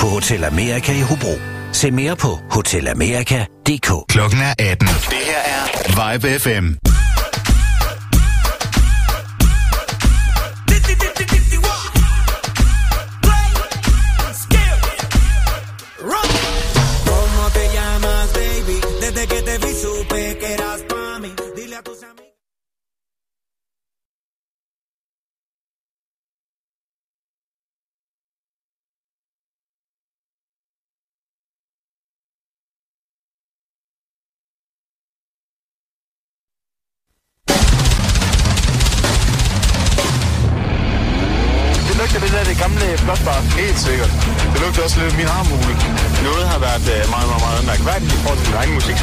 på Hotel Amerika i Hobro. Se mere på hotelamerika.dk. Klokken er 18. Det her er Vibe FM.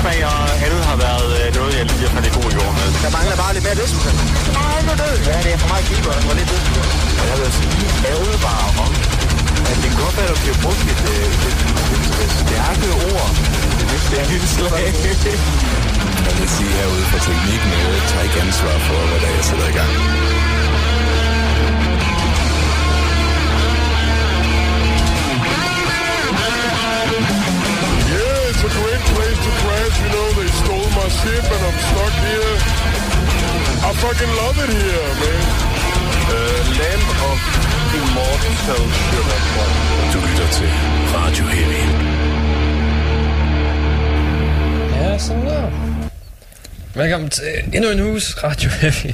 Min Velkommen til endnu en uges Radio Heavy.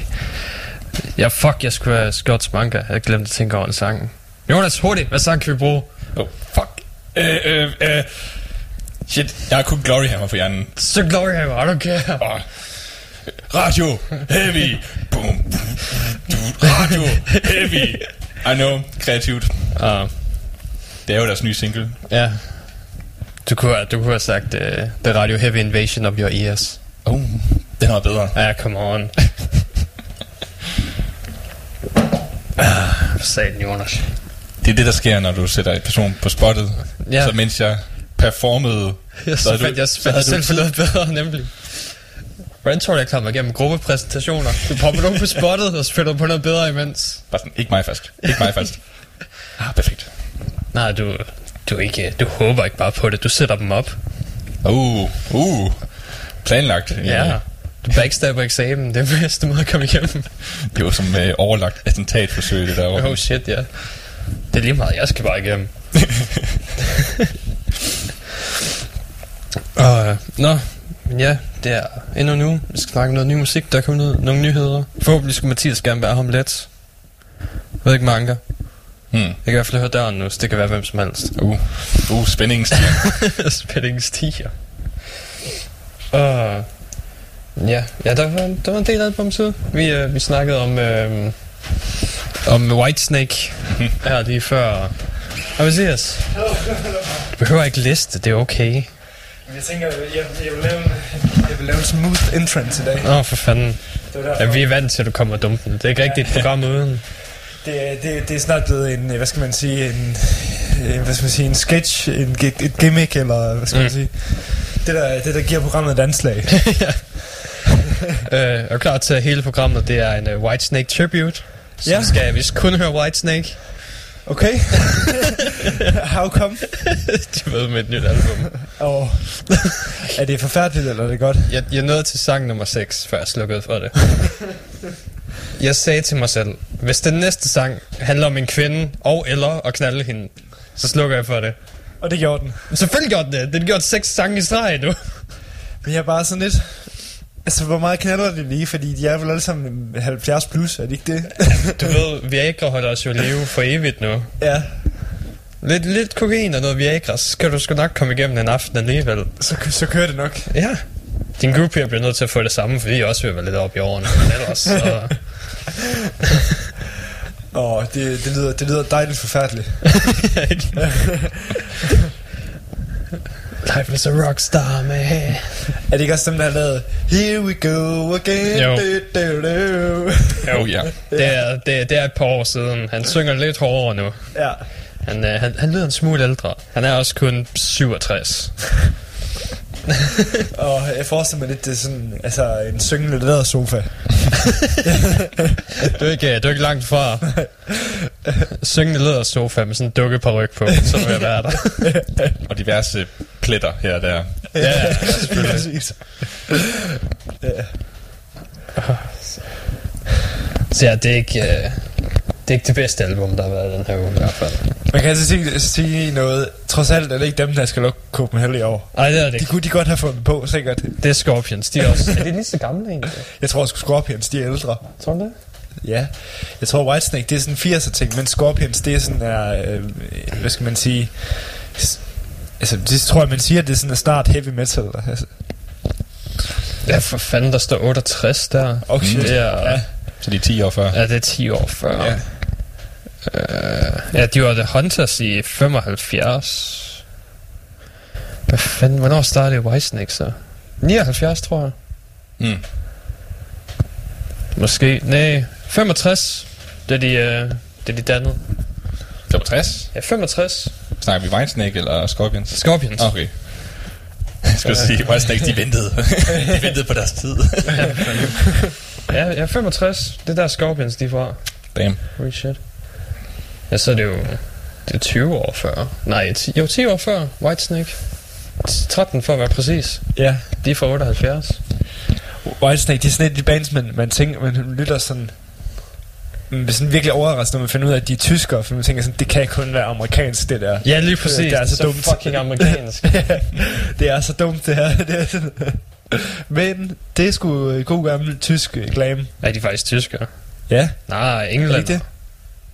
Ja, fuck, jeg skulle have Scots Manka. Jeg havde glemt at tænke over en sang. Jonas, hurtigt, hvad sang kan vi bruge? Oh, fuck. Øh, øh, øh. Shit, jeg har kun Glory Hammer på hjernen. Så Glory Hammer, I don't care. Oh. Radio Heavy. Boom, boom, boom. Radio Heavy. I know, kreativt. Uh, Det er jo deres nye single. ja. Du kunne, du kunne have sagt uh, The Radio Heavy Invasion of Your Ears. Oh, den var bedre. Ja, come on. ah, satan, Jonas. Det er det, der sker, når du sætter en person på spottet. Ja. Så mens jeg performede, Jeg så fandt, jeg så fandt havde selv du for noget bedre, nemlig. Hvordan tror du, jeg klarer mig igennem gruppepræsentationer? Du popper nogen på spottet, og spiller på noget bedre imens. Bare sådan, ikke mig først. Ikke mig først. Ah, perfekt. Nej, du, du, ikke, du håber ikke bare på det, du sætter dem op. Uh, uh. Planlagt. Ja. Du backstabber eksamen, det er den bedste måde at komme igennem. Det var som øh, overlagt attentatforsøg, det der over. Oh shit, ja. Det er lige meget, jeg skal bare igennem. Og, øh, nå, men ja, det er endnu nu. Vi skal snakke om noget ny musik, der er kommet ud, nogle nyheder. Forhåbentlig skal Mathias gerne være om lidt. Jeg ved ikke, mange. Hmm. Jeg kan i hvert fald høre døren nu, så det kan være hvem som helst. Uh, uh, spændingen stiger. Spændingen stiger. Og ja, ja der, var, der var en del albums ud. Vi, øh, vi snakkede om, øh, om Whitesnake her lige før. Og Mathias, du behøver ikke liste, det er okay. Jeg tænker, jeg, jeg, vil lave en, jeg vil lave en smooth entrance i dag. Åh, oh, for fanden. Det var. Ja, vi er vant til, at du kommer og dumper. Det er ikke rigtigt et program uden. Det, er- det, det er snart blevet en, hvad skal man sige, en, en hvad skal man sige, en sketch, en, et gimmick, eller hvad skal man Mm. sige. Det der, det der giver programmet et anslag. Øh, er du klar til at hele programmet, det er en uh, Whitesnake tribute. Så Ja. vi skal vist kun høre Whitesnake. Okay. How come? De ved med et nyt album. Og er det forfærdeligt, eller er det godt? Jeg, jeg nåede til sang nummer 6, før jeg slukkede for det. Jeg sagde til mig selv, hvis den næste sang handler om en kvinde og eller at knalde hende, så slukker jeg for det. Og det gjorde den. Men selvfølgelig gjorde den det. Den gjorde seks sange i streg nu. Men jeg er bare sådan lidt... Altså, hvor meget knaller det lige? Fordi de er vel alle sammen 70 plus, er det ikke det? Du ved, Viagra holder os jo i live for evigt nu. ja, Lidt, lidt kokain og noget Viagra, så skal du sgu nok komme igennem en aften alligevel. så, så kører det nok. Ja. Din groupier bliver nødt til at få det samme, fordi jeg også vil være lidt op i årene. Men ellers, så... Åh, det, det, lyder, det lyder dejligt forfærdeligt. Life is a rockstar, man. Er det ikke også dem, der har lavet Here we go again Jo. du, du, du. Oh ja. Det er, det, det er et par år siden. Han synger lidt hårdere nu. Ja Han, øh, han, han lyder en smule ældre. Han er også kun 67. Og jeg forestiller mig lidt, det er sådan Altså en syngende lædersofa Du er ikke, du er ikke langt fra. syngende lædersofa med sådan en dukke på ryg på, så vil jeg være der. Og diverse pletter her og der. ja, ja, selvfølgelig. Præcis. Så ja, det er ikke... Øh, er ikke det bedste album, der har været den her uge i hvert fald. Man kan altså sige, sige noget. Trods alt er det ikke dem, der skal lukke Copenhagen i år. Nej, det er det De ikke. kunne de godt have fundet på, sikkert. Det er Scorpions, de er også... er de lige så gamle egentlig? Jeg tror sgu Scorpions, de er ældre. Tror du det? Ja. Jeg tror Whitesnake, det er sådan 80'er ting, men Scorpions, det er sådan er, øh, hvad skal man sige, altså det tror jeg, man siger, det er sådan er snart heavy metal. Altså. Ja, for fanden, der står 68 der. Oh, shit. Det er, Ja. Så de er 10 år før. ja, det er 10 år før. Ja. Øh, ja, de var The Hunters i 75. Hvad fanden, hvornår startede Whitesnake så? 79, tror jeg. Mm. Måske, nej, 65, da de, øh, da de dannede. 65? Ja, 65. Snakker vi Whitesnake eller Scorpions? Scorpions. Okay. Jeg skulle sige, Whitesnake, de ventede. de ventede på deres tid. Ja, ja, 65. Det er der Scorpions, de er fra. Damn. Holy shit. Ja, så er det jo... Det er 20 år før. Nej, 10, jo 10 år før Whitesnake. 13 for at være præcis. ja. De er fra 78. Whitesnake, det er sådan et de bands, man, man tænker, man lytter sådan, man bliver sådan virkelig overrasket, når man finder ud af, at de er tyskere, for man tænker sådan, det kan kun være amerikansk, det der. Ja, lige præcis. Det er så dumt. fucking amerikansk. det er så dumt, det her. Det er sådan, men det er sgu øh, god gammel tysk glam. er de faktisk tyskere? Ja, Nej, er det englænder. ikke det?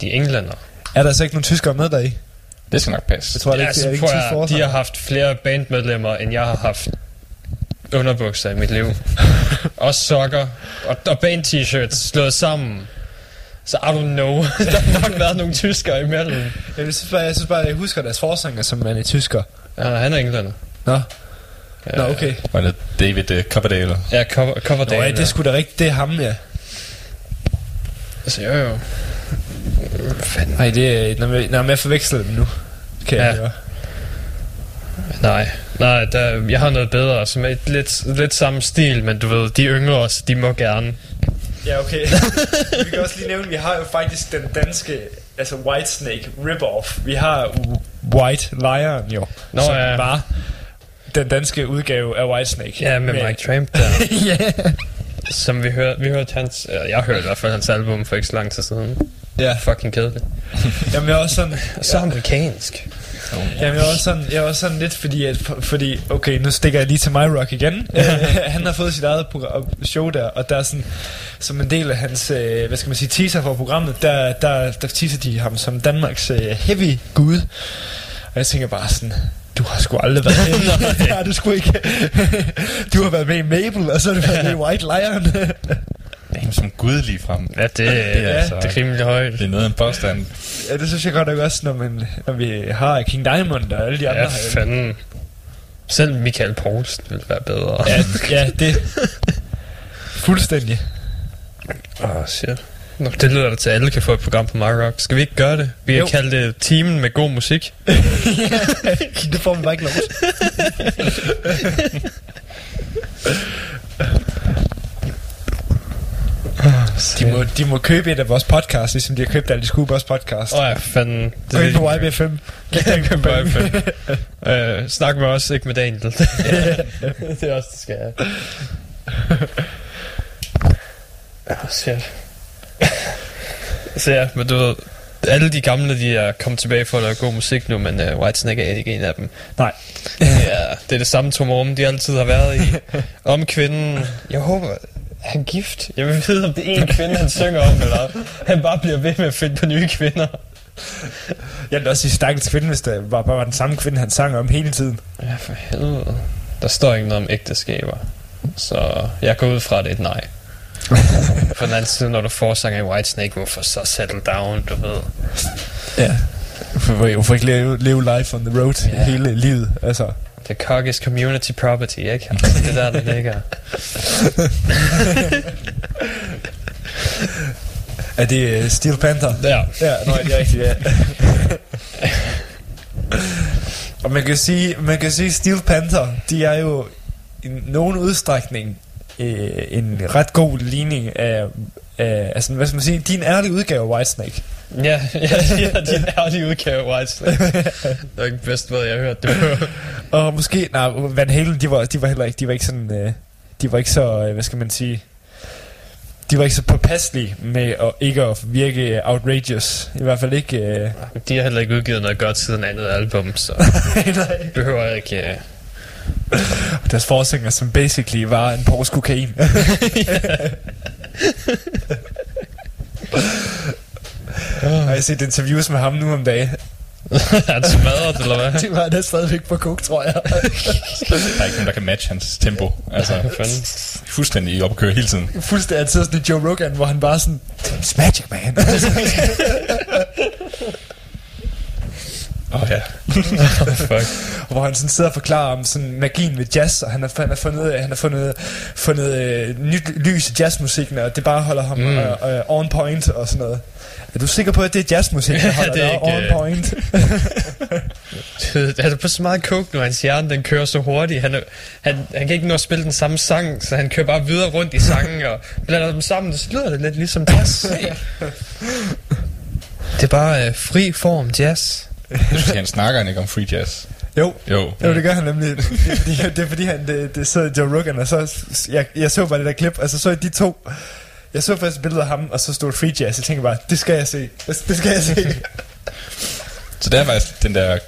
De er englænder. Er der så ikke nogen tyskere med der i? Det skal nok passe. Jeg tror, det, ja, ikke, det er ikke forsvar. de har haft flere bandmedlemmer, end jeg har haft underbukser i mit liv. og sokker. Og, og band-t-shirts slået sammen. Så I don't know. der har nok været nogle tyskere imellem. Jeg synes bare, jeg, synes bare, jeg husker deres forsanger, som man er tysker. Ja, han er englænder. Nå, Nå okay. Var det David uh, Coverdale? Ja, cover, cover Nå, ja, det er sgu da rigtigt, det er ham, ja. Altså, jo, jo. Fanden. Nej, det er... Når jeg, når jeg forveksler dem nu, kan jeg Ja. høre. Nej, nej, der, jeg har noget bedre, som er lidt, lidt samme stil, men du ved, de yngre også, de må gerne. Ja, okay. vi kan også lige nævne, vi har jo faktisk den danske, altså Whitesnake rip-off. Vi har White Lion jo, Nå, som ja. var den danske udgave af Whitesnake. Ja, med Mike Tramp der. ja. Som vi hørte, vi hørte hans, jeg hørte i hvert fald hans album for ikke så lang tid siden. Ja. Fucking kedeligt. Jamen, jeg er også sådan... Så amerikansk. Jamen, jeg er også sådan, jeg er også sådan lidt, fordi, at, fordi, okay, nu stikker jeg lige til My Rock igen. Han har fået sit eget program, show der, og der er sådan, som en del af hans, øh, hvad skal man sige, teaser for programmet, der, der, der teaser de ham som Danmarks øh, heavy gud. Og jeg tænker bare sådan, du har sgu aldrig været det har du sgu ikke. du har været med i Mabel, og så har du været med i White Lion. Damn, som gud lige frem. Ja, det, er det, er, altså- det er rimelig højt. Det er noget af en påstand. ja, det synes jeg godt nok også, når, man, når vi har King Diamond og alle de andre Ja, fanden. Selv Michael Poulsen ville være bedre. Ja, ja, det... Fuldstændig. Åh, oh, shit. Nå, det lyder da til, at alle kan få et program på My Rock. Skal vi ikke gøre det? Vi kan Jo. kalde det Timen med god musik. det får man bare ikke lov til. De må, de må købe et af vores podcast, ligesom de har købt alle de Scoobers podcast. Åh oh, ja, fanden. Gå ind på YB5. Gå på YB5. øh, snak med os, ikke med Daniel. det er også, det skal jeg. Åh, shit. Så ja, men du ved, alle de gamle, de er kommet tilbage for at lave god musik nu, men uh, Whitesnake er ikke en af dem. Nej. ja, det er det samme tomrum, de altid har været i. Om kvinden. Jeg håber, er han gift? Jeg vil vide, om det er en kvinde, han synger om, eller han bare bliver ved med at finde på nye kvinder. Jeg vil også sige stakkels kvinde, hvis det var bare var den samme kvinde, han sang om hele tiden. Ja, for helvede. Der står ikke noget om ægteskaber. Så jeg går ud fra, at det er et nej. På den anden side, når du får sang i Whitesnake, hvorfor så settle down, du ved. Ja. Hvorfor ikke leve, leve life on the road Ja. hele livet? Altså, The cock is community property, ikke? Altså, det er der, det ligger. er det uh, Steel Panther? Ja. Ja, nej, det er rigtigt, ja. Og man kan sige, man kan sige Steel Panther, de er jo i nogen udstrækning øh, en ret god ligning af, af altså, hvad skal man sige, din ærlige udgave af Whitesnake. Ja, ja, ja de ærlige udgave af Whitesnake. Det var ikke bedste måde, jeg har hørt det på. Og måske, nej, Van Halen, de var, de var heller ikke, de var ikke sådan, øh, de var ikke så, øh, hvad skal man sige, de var ikke så påpasselige med at ikke at virke outrageous. I hvert fald ikke... Øh, De har heller ikke udgivet noget godt siden andet album, så nej. behøver jeg ikke... Øh, Deres forsanger, som basically var en pose kokain. Har jeg set interviews med ham nu om dagen? er det smadret, eller hvad? Det var der stadigvæk på coke, tror jeg. Der er ikke nogen, der kan matche hans tempo. Altså, fanden? fuldstændig op at køre hele tiden. Fuldstændig altid sådan en Joe Rogan, hvor han bare sådan, It's magic, man. Åh oh, ja. Fuck. hvor han sådan sidder og forklarer om sådan magien ved jazz, og han har, han har fundet, han har fundet, fundet øh, nyt lys i jazzmusikken, og det bare holder ham Mm. mm. øh, øh, on point og sådan noget. Er du sikker på, at det er jazzmusik, der holder det er dig on ikke, øh, point? Han er på så meget coke nu, hans hjerne den kører så hurtigt. Han, er, han, han kan ikke nå at spille den samme sang, så han kører bare videre rundt i sangen og blander dem sammen. Så lyder det lidt ligesom jazz. Det er bare øh, fri form jazz. Jeg synes, han snakker han ikke om free jazz. Jo, Jo. Jo, det gør han nemlig. Det er fordi, det er fordi han, det, det så Joe Rogan, og så, jeg, jeg så bare det der klip, og så så jeg de to. Jeg så først et billede af ham, og så stod Free Jazz. Jeg tænkte bare, det skal jeg se. Det skal jeg se. Så der er faktisk den der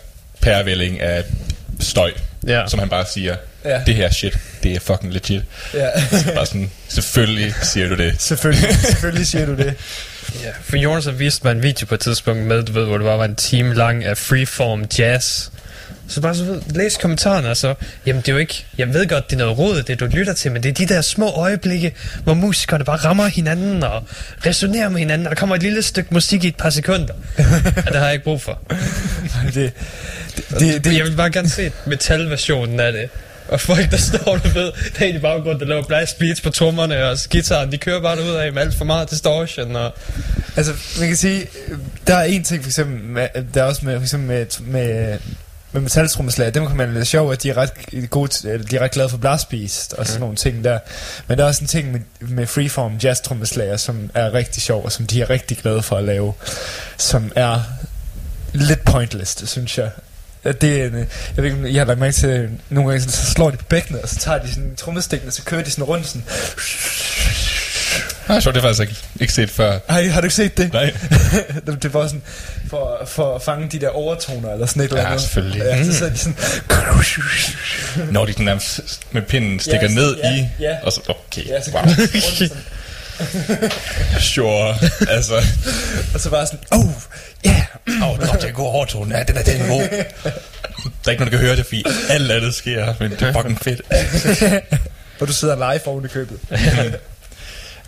pærevælling af støj, Ja. som han bare siger, Ja. det her shit, det er fucking legit. ja, Bare sådan, selvfølgelig siger du det. selvfølgelig, selvfølgelig siger du det. Ja, for Jonas har vist mig en video på et tidspunkt med, du ved, hvor det bare var en time lang af freeform jazz. Så bare så ved, læs kommentarerne og så, jamen det er jo ikke, jeg ved godt, det er noget råd, det du lytter til, men det er de der små øjeblikke, hvor musikerne bare rammer hinanden og resonerer med hinanden, og der kommer et lille stykke musik i et par sekunder. Og det har jeg ikke brug for. Det, det, det, det, Jeg vil bare gerne se metalversionen af det. Og folk, der står der ved, der er i baggrunden, der laver blast beats på trommerne, og gitaren, de kører bare ud af med alt for meget distortion, og altså, man kan sige, der er en ting for eksempel, med, der er også med, for eksempel med, med, med metaltrommeslager, dem kan man lidt sjov, at de er ret gode, de er ret glade for blast beats og sådan nogle ting der. Men der er også en ting med, med freeform jazz trommeslager, som er rigtig sjov, og som de er rigtig glade for at lave, som er lidt pointless, synes jeg. At det er en, jeg ved ikke, I har lagt mærke til, nogle gange så slår de på bækkenet, og så tager de sådan trommestikken, og så kører de sådan rundt sådan. Ah, sjovt, det har jeg faktisk ikke, ikke set før. Har, har du ikke set det? Nej. det det var sådan, for, for at fange de der overtoner, eller sådan et eller Ja, andet. selvfølgelig. Ja, så sidder de sådan... Når de den nærmest med pinden stikker Ja, ned ja, i, ja. og så, okay, Ja, så wow, rundt sure, altså, og så bare sådan, oh, yeah. åh, oh, det er en god overtone, ja, den er, den er god. Der er ikke nogen, der kan høre det, fordi alt andet sker, men det er fucking fedt. Og du sidder live oven i købet.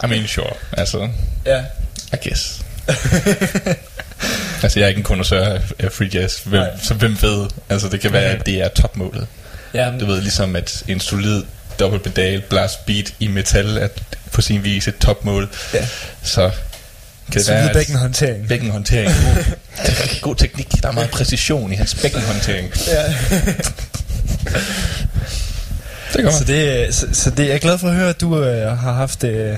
I mean, sure, altså, Ja. I guess. altså, jeg er ikke en kondensør af- free jazz, hvem, Nej. så hvem ved, altså, det kan være, at det er topmålet. Ja, Du ved, ligesom at en solid dobbeltpedal blast beat i metal er på sin vis et topmål. Ja. Så kan det solid være, bækkenhåndtering. bækkenhåndtering. God, god teknik. Der er meget præcision i hans bækkenhåndtering. Ja. Det går Så, det, så, så det jeg er glad for at høre, at du øh, har haft øh,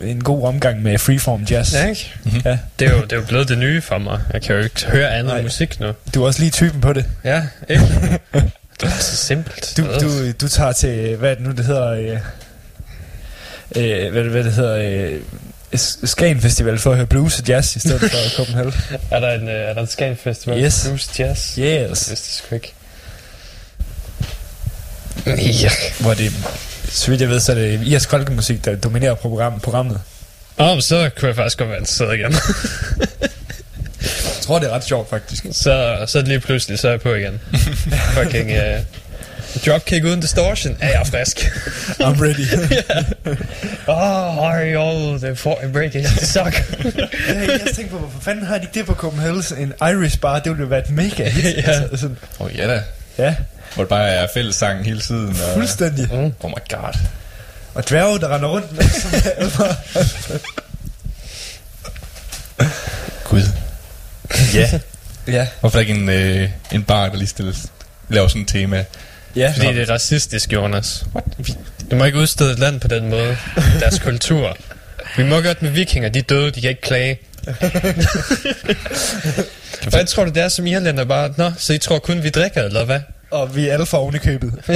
en god omgang med freeform jazz. Ja, ikke? Mhm. Ja. Det er, jo, det er jo blevet det nye for mig. Jeg kan jo ikke høre andet Nej. musik nu. Du er også lige typen på det. Ja, ikke? det er så simpelt. Du, du, du tager til, hvad er det nu, det hedder... Øh, øh, hvad, hvad det hedder... Øh, Skagen Festival for at høre blues og jazz i stedet for Copenhagen. Er der en, øh, er der en Skagen Festival? Yes. Blues Jazz? Yes. Jeg vidste det sgu ikke. Ja. Hvor det, så vidt jeg ved, så er det irsk folkemusik, der dominerer program, programmet. Åh, men så kunne jeg faktisk godt være interesseret igen. Jeg tror, det er ret sjovt, faktisk. så, så lige pludselig, så er jeg på igen. Fucking uh, dropkick uden distortion. Er jeg frisk? I'm ready. Åh, oh, are you all the for break it suck. jeg, jeg tænkte på, hvorfor fanden har de ikke det på Copenhagen? En Irish bar, det ville jo være et mega hit. Altså, sådan, Åh oh, ja da. ja, Hvor det bare er fællessang hele tiden. Og, fuldstændig. Mm. Oh my god. Og dværge, der render rundt Gud. Ja. Ja, Hvorfor ikke en, øh, en bar, der lige stiller, laver sådan et tema? ja. Fordi det er racistisk, Jonas. Du må ikke udstede et land på den måde. Deres kultur. Vi må godt med vikinger, de er døde, de kan ikke klage. Hvad tror du, det er som irlænder bare? Nå, så I tror kun, vi drikker, eller hvad? Og vi er alle for oven i købet.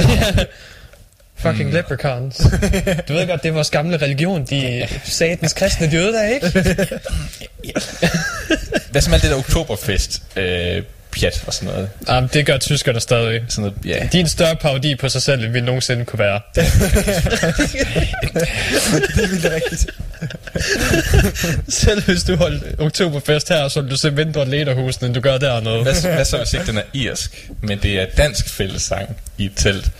Fucking mm. leprechauns. Du ved godt, det er vores gamle religion. De er satans kristne døde der, ikke? Hvad som alt det der oktoberfest? Øh, pjat og sådan noget. Jamen, det gør tyskerne stadig. Sådan noget, ja. De er en større parodi på sig selv, end vi nogensinde kunne være. det er vildt rigtigt. Selv hvis du holdt oktoberfest her, så vil du se mindre lederhusen, end du gør dernede. Hvad, hvad så hvis ikke den er irsk, men det er dansk fællessang i et telt?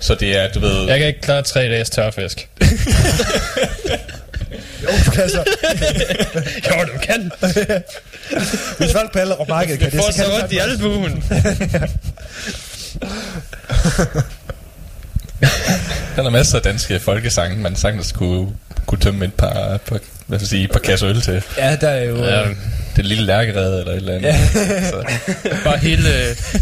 Så det er, du ved... Jeg kan ikke klare tre dages tørfisk. Jo, du kan så. jo, du kan. Hvis folk på alle markedet kan det, så kan så det ondt i albuen. Der er masser af danske folkesange, man sagtens kunne, kunne tømme et par, par, hvad skal sige, et par kasser øl til. Ja, der er jo... Ja, det lille lærkerede eller et eller andet. Ja. Så, Bare hele,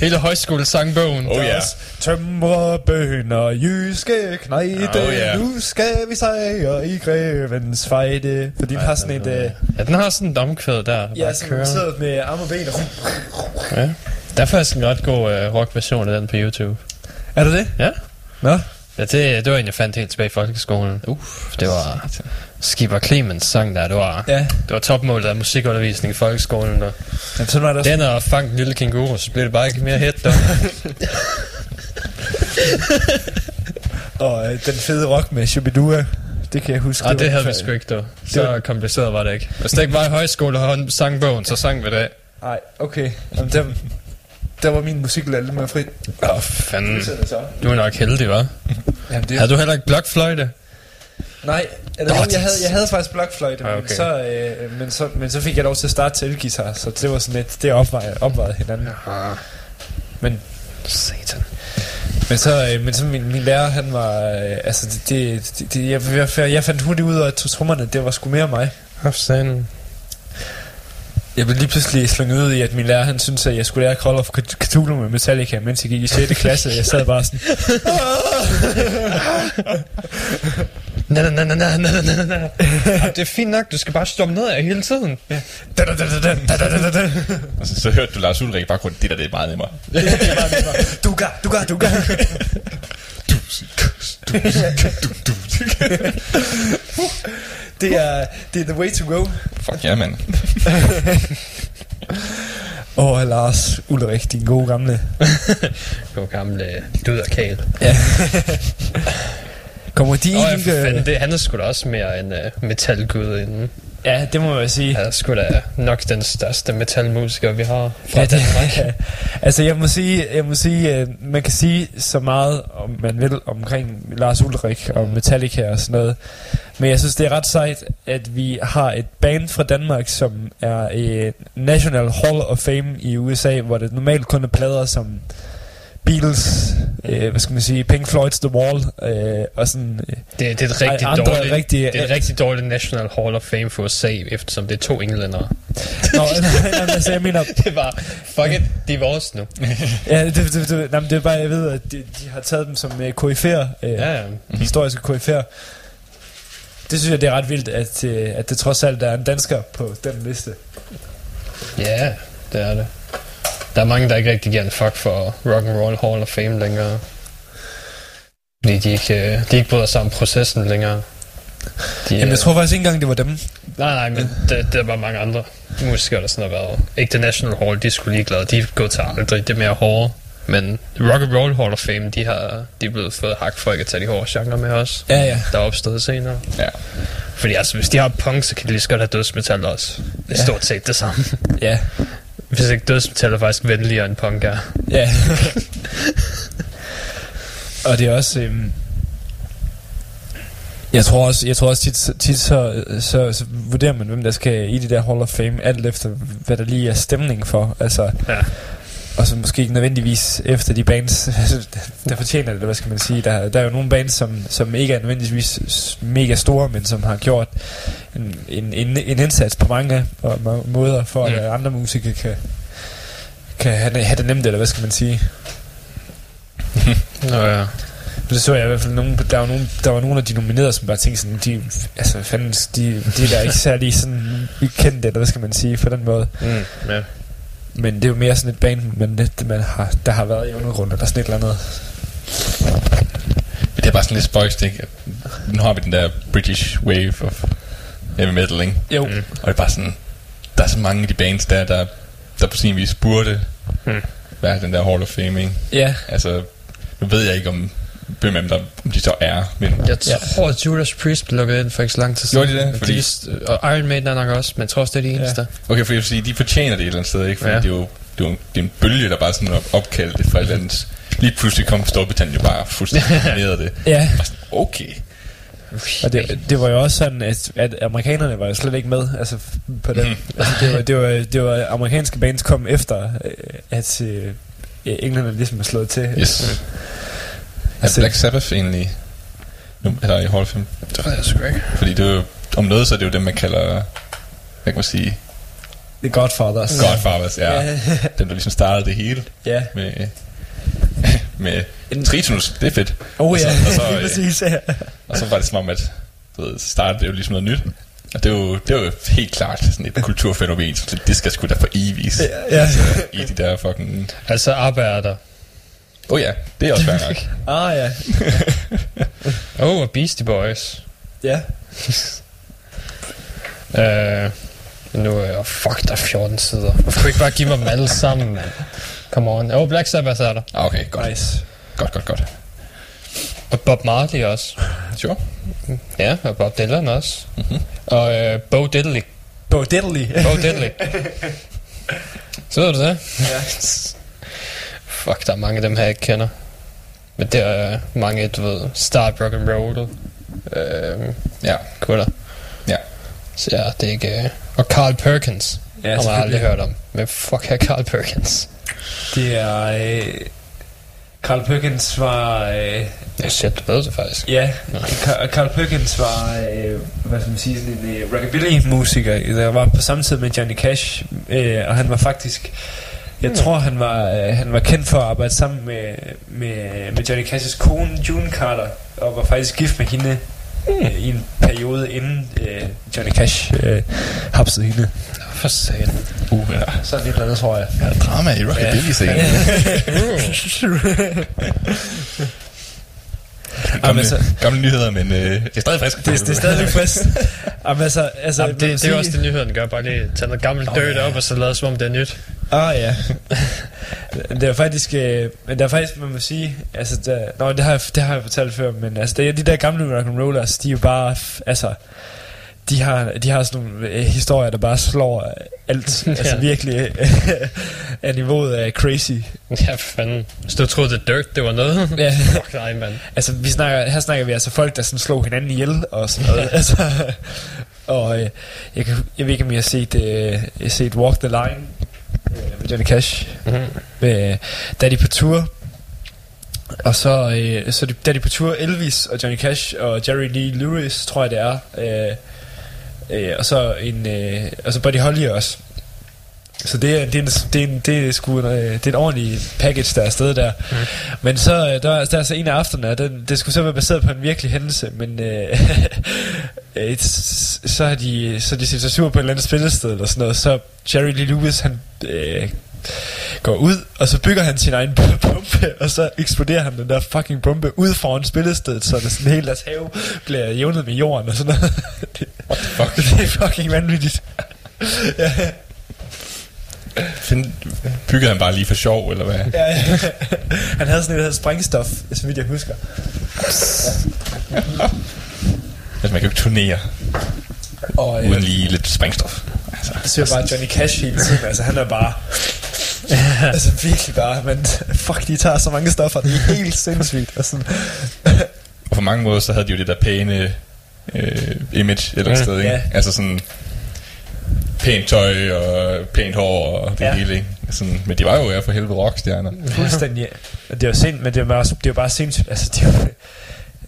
hele højskolesangbogen. oh ja. Tømre bønder, jyske knejde, Oh, ja. nu skal vi sejre i grevens fejde. For de har sådan et... øh, Ja, den har sådan en omkvæd der, Ja, bare sådan kører. sidder med arm og ben. og- Ja. Der er faktisk en ret god uh, rock-version af den på YouTube. Er det det? Ja. Nå. Ja, det, det var en, jeg fandt helt tilbage i folkeskolen. Uff, det var Skipper Clemens sang der. Det var, Ja. det var topmålet af musikundervisning i folkeskolen. Der. Jamen, sådan var det også. Den og fang den lille kænguru, så blev det bare ikke mere hit der. Og øh, den fede rock med Shubidua. Det kan jeg huske. Og det var- havde vi sgu ikke, dog. Så var- kompliceret var det ikke. Hvis det ikke var i højskole og sang bogen, så sang vi det. Nej, okay. Jamen, der, der var min musiklærer mere fri. Åh, oh, fanden. Det. Du er nok heldig, hva'? Jamen, det, Havde du heller ikke blokfløjte? Nej, eller, det- jeg, havde, jeg havde faktisk blokfløjte, Ah, men, okay. så, øh, men, så, men så fik jeg lov til at starte til elgitar, så det var sådan lidt, det opvejede, opvejede hinanden. Ah, Men, satan. men så, øh, men så min, min lærer, han var, øh, altså det, det, det, jeg, jeg, jeg fandt hurtigt ud af, at trommerne, det var sgu mere mig. Fanden? Jeg blev lige pludselig slunget ud i, at min lærer, han syntes, at jeg skulle lære Call of Cthulhu med Metallica, mens jeg gik i 6. klasse, og jeg sad bare sådan, na na na na na na na Det er fint nok, du skal bare stoppe ned af hele tiden. Ja. Da, da, da, da, da, da, da, da. Så, så hørte du Lars Ulrik bare kun, det der det er meget nemmere. det er meget nemmere. Du gør, du gør, du gør. Det er, det er the way to go. Fuck ja, yeah, mand. Åh, oh, Lars Ulrik, din gode gamle... gode gamle kæl. Ja. Kommer de ja, ikke... for fanden, det, han er sgu da også mere en uh, metalgud inden. Ja, det må jeg sige. Han er sgu da nok den største metalmusiker, vi har fra Ja, det, Danmark. altså jeg må sige, jeg må sige øh, man kan sige så meget, om man vil, omkring Lars Ulrik og Metallica og sådan noget. Men jeg synes, det er ret sejt, at vi har et band fra Danmark, som er i National Hall of Fame i USA, hvor det normalt kun er plader som Beatles, øh, hvad skal man sige, Pink Floyd's The Wall, øh, og sådan... Øh, Det, det er et rigtig andre dårligt, rigtige- det er et rigtig dårligt National Hall of Fame for USA, eftersom det er to englændere. Nå, altså, jeg mener, Det var, fuck it, de er vores nu. ja, det, det, det, jamen, det er bare, jeg ved, at de, de har taget dem som øh, koryfærer, øh, Ja, ja. historiske koryfærer. Det synes jeg, det er ret vildt, at, øh, at det trods alt er en dansker på den liste. Ja, det er det. Der er mange, der ikke rigtig giver en fuck for Rock and Roll Hall of Fame længere. Fordi de ikke, øh, de ikke bryder sig om processen længere. De, Jamen, jeg tror faktisk ikke engang, det var dem. Nej, nej, men det, det er bare mange andre musikere, der sådan har været. Ikke The National Hall, de er sgu ligeglade. De er gået til aldrig. Det er mere hårde. Men Rock and Roll Hall of Fame, de, har, de er blevet fået hak for ikke at tage de hårde genre med os. Ja, ja. Der er opstået senere. Ja. Fordi altså, hvis de har punk, så kan de lige så godt have dødsmetal også. Det er Ja. stort set det samme. Ja. Hvis ikke dødsmetal er faktisk venligere end punk er. Ja. og det er også... Øhm, jeg tror også, jeg tror også tit, tit så, så, så, vurderer man, hvem der skal i det der Hall of Fame, alt efter, hvad der lige er stemning for. Altså, Ja. Og så måske ikke nødvendigvis efter de bands, der fortjener det, hvad skal man sige. Der, der er jo nogle bands, som, som ikke er nødvendigvis mega store, men som har gjort en, en, en, en indsats på mange måder, for Mm. at andre musikere kan, kan have, have det nemt, eller hvad skal man sige. Nå ja. det så jeg i hvert fald nogen, der var, nogen, der var nogle af de nominerede, som bare tænkte sådan, de, altså hvad fanden, de, de er der ikke særlig sådan kendte, eller hvad skal man sige, på den måde. Mm, ja. Men det er jo mere sådan et band, men det, man har, der har været i undergrunden, eller sådan et eller andet. Men det er bare sådan lidt spøjst, ikke? Nu har vi den der British wave of heavy metal, ikke? Jo. Mm. Og det er bare sådan, der er så mange af de bands der, der, der på sin vis burde Mm. være den der Hall of Fame, ikke? Ja. Altså, nu ved jeg ikke om, hvem dem der, om de så er, men Jeg tror, at Judas Priest blev lukket ind for ikke så lang tid siden. Gjorde de det? Fordi- Fordi... og Iron Maiden er nok også, men jeg tror også, det er de eneste. Ja. Okay, for jeg vil sige, de fortjener det et eller andet sted, ikke? Fordi ja. Ja. det, er jo, det, er jo, det er en bølge, der bare sådan er opkaldt det fra et eller andet... Lige pludselig kom Storbritannien jo bare fuldstændig domineret det. Ja. Sådan, okay. Og det, det var jo også sådan, at, at amerikanerne var jo slet ikke med, altså på den. Mhm. altså, det, var, det, var, det var amerikanske bands kom efter, øh, at øh, englænderne ligesom er slået til. Yes. Er Altså- Black Sabbath egentlig nu, eller i Fame? Det ved jeg sgu ikke. Fordi det er jo, om noget, så er det jo dem, man kalder, hvad kan man sige, The Godfathers. Godfathers, ja. Ja. Dem, der ligesom startede det hele Ja. med, med Tritonus, det er fedt. Oh og så, ja, og, så, lige øh, præcis, ja. og så var det som om, at du ved, så startede det jo ligesom noget nyt. Og det er jo, det er jo helt klart sådan et kulturfænomen, så det, det skal sgu da for evigt. Ja. Altså, I de der fucking... Altså, arbejder. Åh oh ja, det er også fair nok. Ah ja. Oh, og Beastie Boys. Ja. Øh, nu er jeg... Fuck, der er 14 sider. Hvorfor kunne ikke bare give mig dem alle sammen, mand? Come on. Oh, Black Sabbath er der. Ah, Okay, godt. Nice. Godt, godt, godt. Og Bob Marley også. Sure. Ja, og Bob Dylan også. Mhm. Og øh, Bo Diddley. Bo Diddley. Bo Diddley. Så ved du det? Ja. Fuck, der er mange af dem her, jeg ikke kender. Men det er mange, du ved, start rock and roll. Øh, Ja. gutter. Ja. Så ja, det er ikke... Øh, og Carl Perkins. Ja, har man aldrig hørt om. Men fuck er Carl Perkins? Det er... Øh, Carl Perkins var... Øh, Ja, shit, du ved det faktisk. ja, Carl Perkins var, øh, hvad skal man sige, sådan en øh, rockabilly-musiker, der var på samme tid med Johnny Cash, øh, og han var faktisk... Jeg tror, han var, øh, han var kendt for at arbejde sammen med, med, med Johnny Cash's kone, June Carter, og var faktisk gift med hende Hmm. øh, i en periode, inden øh, Johnny Cash øh, hapsede hende. For satan. Uh, ja. Sådan eller andet, tror jeg. ja drama i rockabilly-scenen. Gamle, altså- gamle nyheder, men øh, det er stadig frisk. Det, det er stadig frisk. Jamen, altså, altså, Jamen, det, det er jo også det, nyheden gør. Bare lige tage noget gammelt Åh, dirt ja. op, og så lade som om det er nyt. Ah ja. det er faktisk, øh, men der er faktisk, man må sige, altså, der, nå, det har, jeg, det har jeg fortalt før, men altså, det, de der gamle rock and rollers, de er jo bare, altså, de har, de har sådan nogle øh, historier, der bare slår alt. altså Ja. virkelig øh, er niveauet af crazy. Ja, for fanden. Hvis du troede, det dirt, det var noget. Ja. Fuck nej, mand. Altså, vi snakker, her snakker vi altså folk, der sådan slog hinanden ihjel og sådan noget. altså, og øh, jeg, kan, jeg ved ikke, om I har set, øh, jeg har set Walk the Line øh, med Johnny Cash. Mm-hmm. med, da er de på tur, og så, øh, så de, da er de på tur, Elvis og Johnny Cash og Jerry Lee Lewis, tror jeg det er, øh, øh, og så en, øh, og så Buddy Holly også. Så det er, det er, en, det er, en, det er sgu en, øh, det er en ordentlig package, der er afsted der. Mm. Men så, øh, der, er- der er så en af aftenerne, den, det skulle så være baseret på en virkelig hændelse, men øh, så har de, så de set sig sur på et eller andet spillested eller sådan noget, så Jerry Lee Lewis, han øh, går ud, og så bygger han sin egen bombe, og så eksploderer han den der fucking bombe ud foran spillestedet, så det sådan hele deres have bliver jævnet med jorden og sådan noget. det, What the fuck? det er fucking vanvittigt. ja, Find, byggede han bare lige for sjov, eller hvad? ja, ja. Han havde sådan et, der hedder sprængstof, så vidt jeg husker. Altså, man kan jo ikke turnere Og, uden lige lidt sprængstof. Altså, Jeg ser bare Johnny Cash hele tiden. Altså, han er bare... altså, virkelig bare... Men fuck, de tager så mange stoffer. Det er helt sindssygt. Og sådan, og på mange måder, så havde de jo det der pæne øh, image et eller andet Ja. sted, ikke? Ja. Altså sådan pænt tøj og pænt hår og det Ja. hele, ikke? Sådan, men de var jo ja for helvede rockstjerner. fuldstændig... Og det er jo sind, men det er, bare, det er jo bare sindssygt. Altså, det jo,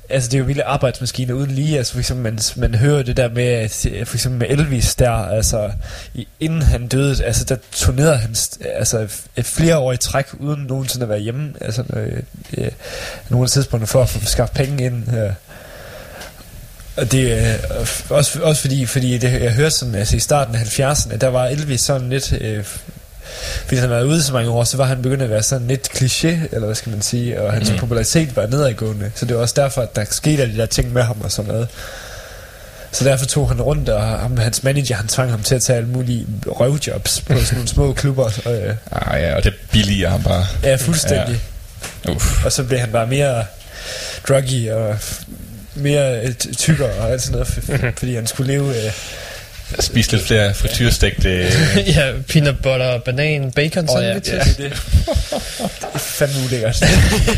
Altså det er jo vilde arbejdsmaskiner uden lige Altså for eksempel man, man hører det der med For eksempel med Elvis der Altså i, inden han døde Altså der turnerede han Altså et flere år i træk Uden nogensinde at være hjemme Altså øh, øh, Nogle tidspunkter for at få skaffet penge ind øh. Og det er øh, også, også fordi, fordi det, jeg hørte sådan, altså i starten af 70'erne, der var Elvis sådan lidt, øh, fordi han var ude så mange år, så var han begyndt at være sådan lidt kliché, eller hvad skal man sige, og hans mm. popularitet var nedadgående. Så det var også derfor, at der skete alle de der ting med ham og sådan noget. Så derfor tog han rundt, og ham, hans manager, han tvang ham til at tage alle mulige røvjobs på sådan nogle små klubber. Og, øh, Ah, ja, og det billiger ham bare. ja, fuldstændig. Ja. Uff. Og så blev han bare mere druggy og mere øh, ty- tykkere og alt sådan noget, fordi han skulle leve... Øh, Spise lidt flere frityrstegte... ja, peanut butter, banan, bacon Åh, ja, sandwiches. ja, det, det er fandme ulækkert.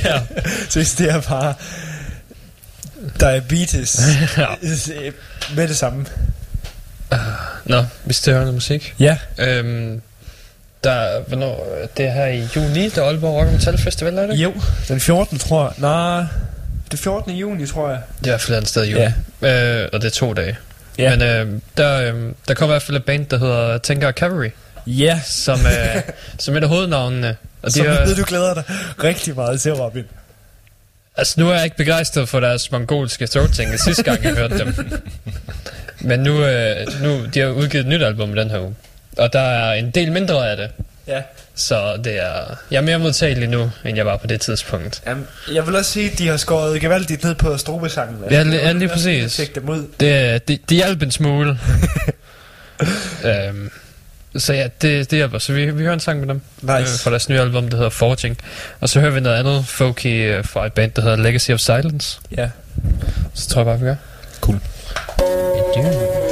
ja. Så det er bare diabetes Ja. med det samme. Nå, vi skal høre noget musik. Ja. Øhm, der, hvornår, det er her i juni, der er Aalborg Rock Metal Festival, er det? Jo, den 14. tror jeg. Nej, det 14. juni, tror jeg. Det er i hvert fald et sted i juni. Ja. Øh, og det er to dage. Ja. Men øh, der, øh, der kommer i hvert fald et band, der hedder Tænker Cavalry, Ja, som, øh, som er et af hovednavnene. Og så de ved, du glæder dig rigtig meget til, Robin. altså nu er jeg ikke begejstret for deres mongolske throat sidste gang jeg hørte dem. Men nu, øh, nu de har udgivet et nyt album den her uge. Og der er en del mindre af det. Ja. Så det er, jeg er mere modtagelig nu, end jeg var på det tidspunkt. Jamen, jeg vil også sige, at de har skåret gevaldigt ned på strobesangen. Ja, li- ja, lige præcis. Tjek dem ud. Det, det, det hjalp en smule. øhm, så ja, det, det hjælper. Så vi, vi hører en sang med dem. Nice. Øh, fra deres nye album, der hedder Forging. Og så hører vi noget andet folky øh, fra et band, der hedder Legacy of Silence. Ja. Så tror jeg bare, vi gør. Cool. Thank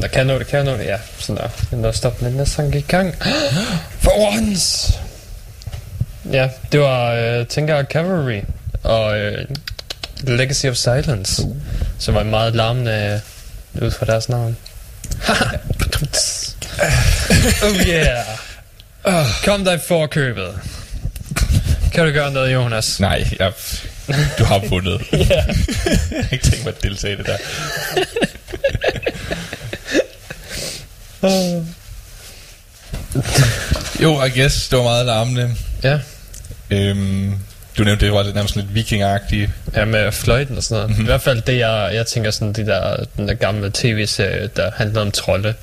sådan der, kan nå det, kan nå det, ja. Sådan der, men der stop, men næste sang gik i gang. For once! Ja, det var, øh, tænker jeg, Cavalry og øh, Legacy of Silence, uh. som var meget larmende øh, ud fra deres navn. oh yeah! Kom dig forkøbet. Kan du gøre noget, Jonas? Nej, jeg, du har vundet. Jeg har ikke tænkt mig at deltage i det der. Jo, I guess, det var meget larmende. Ja. Øhm, du nævnte, det var lidt nærmest lidt vikingagtigt. Ja, med fløjten og sådan noget. Mm-hmm. I hvert fald det, jeg, jeg tænker sådan, de der, den der gamle tv-serie, der handler om trolde.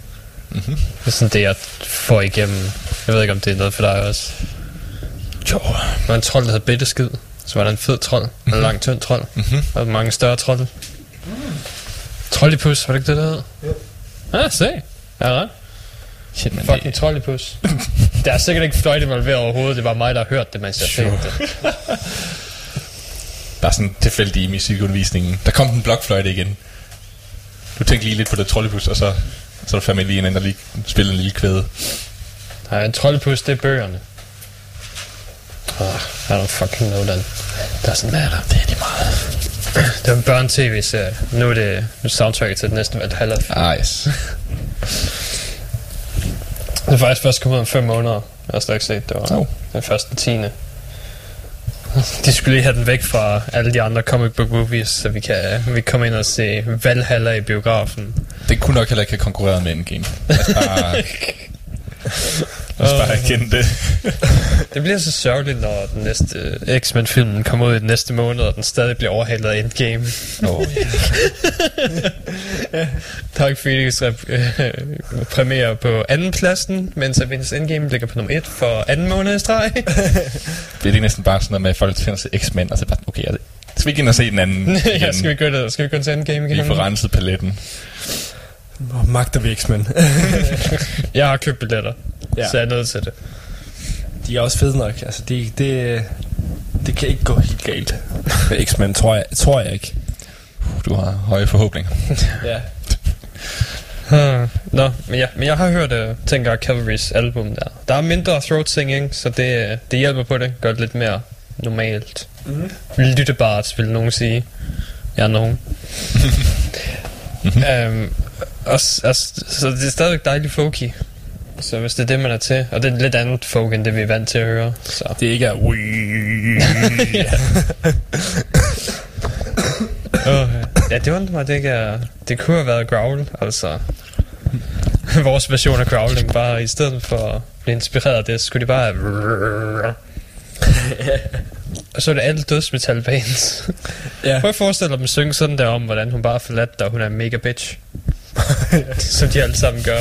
Mm-hmm. Det er sådan det, jeg får igennem. Jeg ved ikke, om det er noget for dig også. Jo. Der var en trold, der hed Bitteskid. Så var der en fed trold. Mm-hmm. En lang, tynd trold. Mm-hmm. Og mange større trolde. Troldipus, var det ikke det, der hed? Ja. Ah, se. Ja, ret. Shit, men Fucking troldipus. der er sikkert ikke fløjt involveret overhovedet. Det var mig, der har hørt det, mens jeg Sure. det. Bare sådan tilfældig i musikundervisningen. Der kom den blokfløjte igen. Du tænkte lige lidt på det trollebus, og så, så er der fandme lige en anden, der lige spiller en lille kvæde. Nej, en troldepus, det er bøgerne. Oh, I don't fucking know then. Doesn't matter. Det er det meget. Det var en børn-tv-serie. Nu er det nu er soundtracket til den næste Valhalla. Ah, yes. Det er faktisk først kommet ud om fem måneder. Jeg har slet ikke set, det var Oh. den første tiende. De skulle lige have den væk fra alle de andre comic book movies, så vi kan, vi komme ind og se Valhalla i biografen. Det kunne nok heller ikke have konkurreret med Endgame. Os bare, os bare erkende det. Det bliver så sørgeligt, når den næste øh, X-Men-film kommer ud i den næste måned, og den stadig bliver overhalet af Endgame. Oh, Dark Phoenix rep- øh, premiere på anden pladsen, mens Avengers Endgame ligger på nummer 1 for anden måned i streg. det er næsten bare sådan noget med, at folk finder sig X-Men, og så bare, okay, altså, skal vi ikke ind og se den anden ja, skal vi gå det? Skal vi gå til Endgame igen? få renset paletten. Oh, magter vi X-Men. Jeg har købt billetter, Ja. så jeg er nødt til det. De er også fede nok. Altså, det, det, det kan ikke gå helt galt. Med X-Men, tror jeg, tror jeg ikke. Du har høje forhåbninger. Ja. Hmm. Nå, men, ja, men jeg har hørt, uh, tænker Cavalry's album der. Der er mindre throat singing, så det, øh, det hjælper på det. Gør det lidt mere normalt. Mhm. Lyttebart, vil nogen sige. Jeg er nogen. um, og, s- altså, så det er stadigvæk dejligt folky. Så hvis det er det, man er til, og det er lidt andet folk, end det vi er vant til at høre. Så. Det ikke er... Oh, ja, det undrer mig, det ikke er... Det kunne have været growl, altså... Vores version af growling, bare i stedet for at blive inspireret af det, skulle de bare have... Og så er det alle dødsmetalbands. Ja. Prøv at forestille dig dem synge sådan der om, hvordan hun bare er forladt, og hun er en mega bitch. Som de alle sammen gør.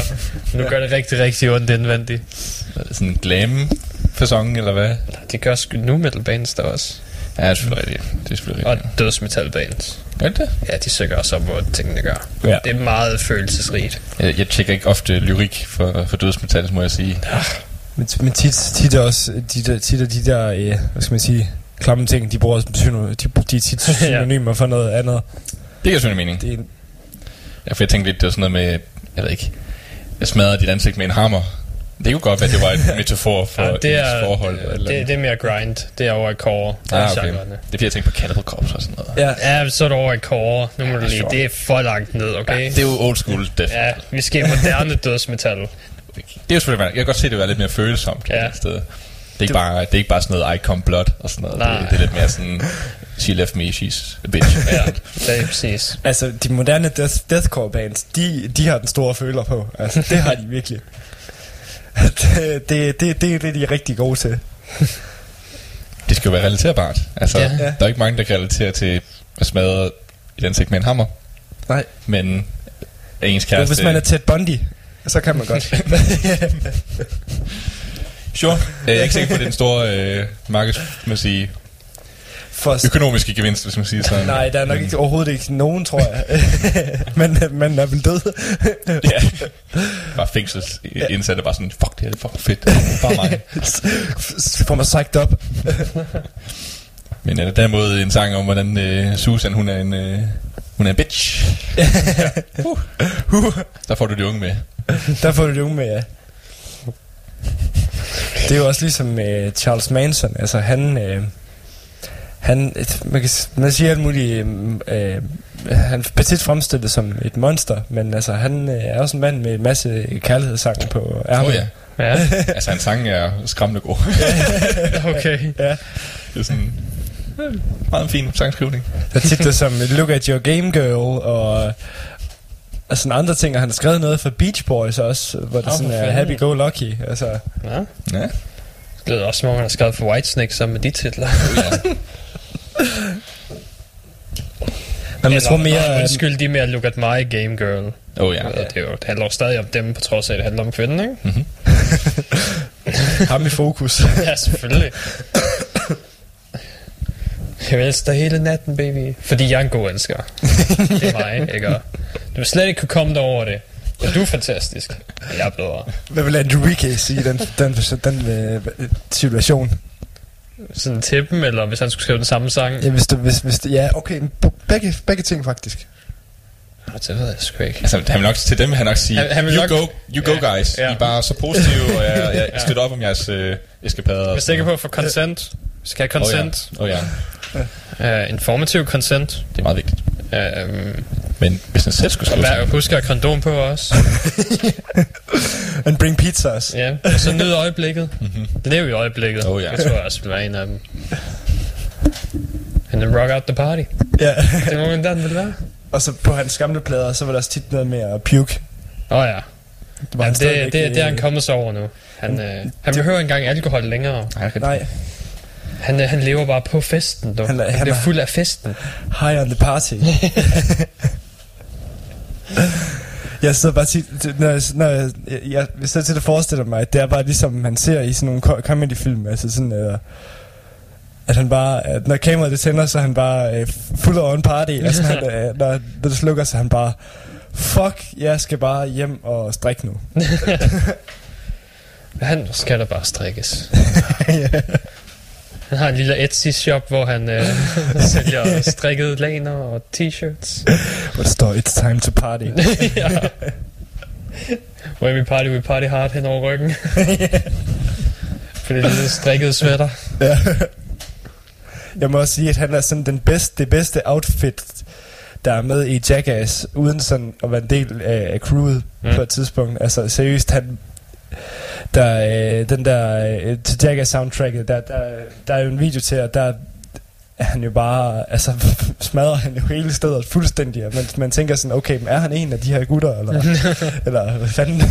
Nu gør det rigtig, rigtig ondt indvendigt. Er det sådan en glam fasong eller hvad? De gør sgu nu metal bands der også. Ja, det er selvfølgelig rigtigt. Det er selvfølgelig Og rigtigt. dødsmetal bands. Er det det? Ja, de søger også op, hvor tingene gør. Ja. Det er meget følelsesrigt. Jeg, jeg tjekker ikke ofte lyrik for, for dødsmetal, må jeg sige. Men, men tit, tit er også de der, tit er de der, øh, hvad skal man sige, klamme ting, de bruger som syno, de, de er tit Ja. synonymer for noget andet. Det giver selvfølgelig mening. Det er, Ja, for jeg tænkte lidt, det var sådan noget med, jeg ved ikke, jeg smadrede dit ansigt med en hammer. Det kunne godt være, det var et metafor for Ja, ja, det, ens er, forhold. Eller det, det er mere grind. Det er over i core. ah, okay. genrerne. Det er fordi, jeg tænkte på Cannibal Corpse og sådan noget. ja, Ja, så er det over i core. Nu må du lige. sure. Det er for langt ned, okay? Det er jo old school death. Ja, vi skal i moderne dødsmetal. Det er jo selvfølgelig, jeg kan godt se, det er lidt mere følsomt kan Ja. ja. sted. Det er, ikke bare, det er ikke bare sådan noget Icon Blood og sådan noget. Nej. Det, det, er lidt mere sådan, she left me, she's a bitch. Ja, det er præcis. altså de moderne death, deathcore bands, de, de har den store føler på. Altså, det har de virkelig. det, det, det, det er det, de er rigtig gode til. Det skal jo være relaterbart. Altså, Ja. der er ikke mange, der kan relatere til at smadre et ansigt med en hammer. Nej. Men ens Jo, kæreste... hvis man er Ted Bundy, så kan man godt. Sure. Jeg er ikke sikker på, at det er den store øh, markedsmæssige For, økonomiske gevinst, hvis man siger sådan. nej, der er nok ikke, overhovedet ikke nogen, tror jeg. men man er vel død. Ja. Bare fængselsindsatte bare sådan, fuck, det her det er fucking fedt. Bare mig. Får mig psyched op. Men er der derimod en sang om, hvordan øh, Susan, hun er en, øh, Hun er en bitch. uh. Der får du de unge med. Der får du det unge med, ja. Det er jo også ligesom med Charles Manson. Altså, han... Øh, han, et, man, kan, man siger alt muligt, øh, øh, han er tit fremstillet som et monster, men altså, han øh, er også en mand med en masse kærlighedssange på ærmet. Oh, ja. Ja, Altså, hans sang er skræmmende god. okay. ja. det er sådan... Meget fin sangskrivning. Der er titler som Look at Your Game Girl, og, og sådan andre ting, og han har skrevet noget for Beach Boys også, hvor det Åh, sådan for er fanden. Happy Go Lucky. Altså, Ja. Ja. Det lyder også som om, han har skrevet for Whitesnake sammen med de titler. ja. men jeg tror mere... Undskyld, de er mere Look at my game girl. Oh, ja. Ja. Det, er jo, det handler jo stadig om dem, på trods af, at det handler om kvinden, ikke? ham i fokus. ja, selvfølgelig. Jeg vil elske dig hele natten, baby. Fordi jeg er en god elsker. Det er mig, ikke? Og Du vil slet ikke kunne komme dig over det. Men du er fantastisk. Og Jeg er bedre. Hvad vil Andrew Wick sige i den, den, den, den øh, situation? Sådan til dem, eller hvis han skulle skrive den samme sang. Ja, hvis du, hvis, hvis du, ja okay, begge, begge ting faktisk. Ja. Det ved jeg sgu ikke. Altså, han vil nok, til dem vil han nok sige, Han- han vil you, nok- go, you go Ja, guys. ja. I er bare så positive, og jeg, jeg Ja. støtter op om jeres øh, eskapader. Hvis det ikke er på at få consent. Vi skal have consent. Åh oh, ja. Oh, ja. Uh, informativ consent. Det er meget vigtigt. Uh, Men hvis han selv skulle og skrive sådan, husk at have kondom på også. And bring pizzas. Ja, og så nyd øjeblikket. Lev i øjeblikket. Oh, ja. Det tror jeg også vil være en af dem. And then rock out the party. Ja. Det må man den vil være. og så på hans gamle plader, så var der også tit noget med at puke. Åh oh, ja. Det ja han det, det, det, det er han øh, kommet sig over nu. Han, øh, han behøver ikke engang alkohol længere. Nej, det Nej, Han, øh, han lever bare på festen, du. Han Han, er- han bliver er- fuld af festen. high on the party. jeg sidder bare tit, når, jeg, når jeg, jeg, jeg, jeg til at forestille mig, at det er bare ligesom man ser i sådan nogle co- comedy-film, altså sådan, øh, at han bare, at når kameraet det tænder, så er han bare øh, full on party, altså han, øh, når, når det slukker, så er han bare, fuck, jeg skal bare hjem og strikke nu. Han skal da bare strikkes. Han har en lille Etsy-shop, hvor han øh, sælger strikkede laner og t-shirts. Hvor der står, it's time to party. ja. When we party, we party hard hen over ryggen. For det lille strikkede sweater. Ja. Jeg må også sige, at han er sådan den bedste, det bedste outfit, der er med i Jackass, uden sådan at være en del af, af crewet Mm. på et tidspunkt. Altså seriøst, han, der, øh, den der øh, til Jackass soundtracket, der, der, der er jo en video til, og der er han jo bare, altså smadrer han jo hele stedet fuldstændig, og man, man tænker sådan, okay, men er han en af de her gutter, eller, eller hvad fanden?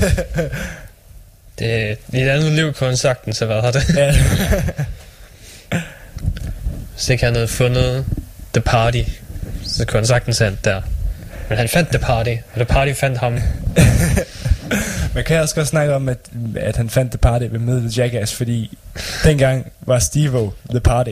Det er i et andet liv kunne han sagtens have været det. ja. Hvis ikke han havde fundet The Party, så kunne han sagtens have der. Men han fandt The Party, og The Party fandt ham. Man kan også godt snakke om, at, at han fandt The Party ved mødet Jackass, fordi dengang var Steve The Party.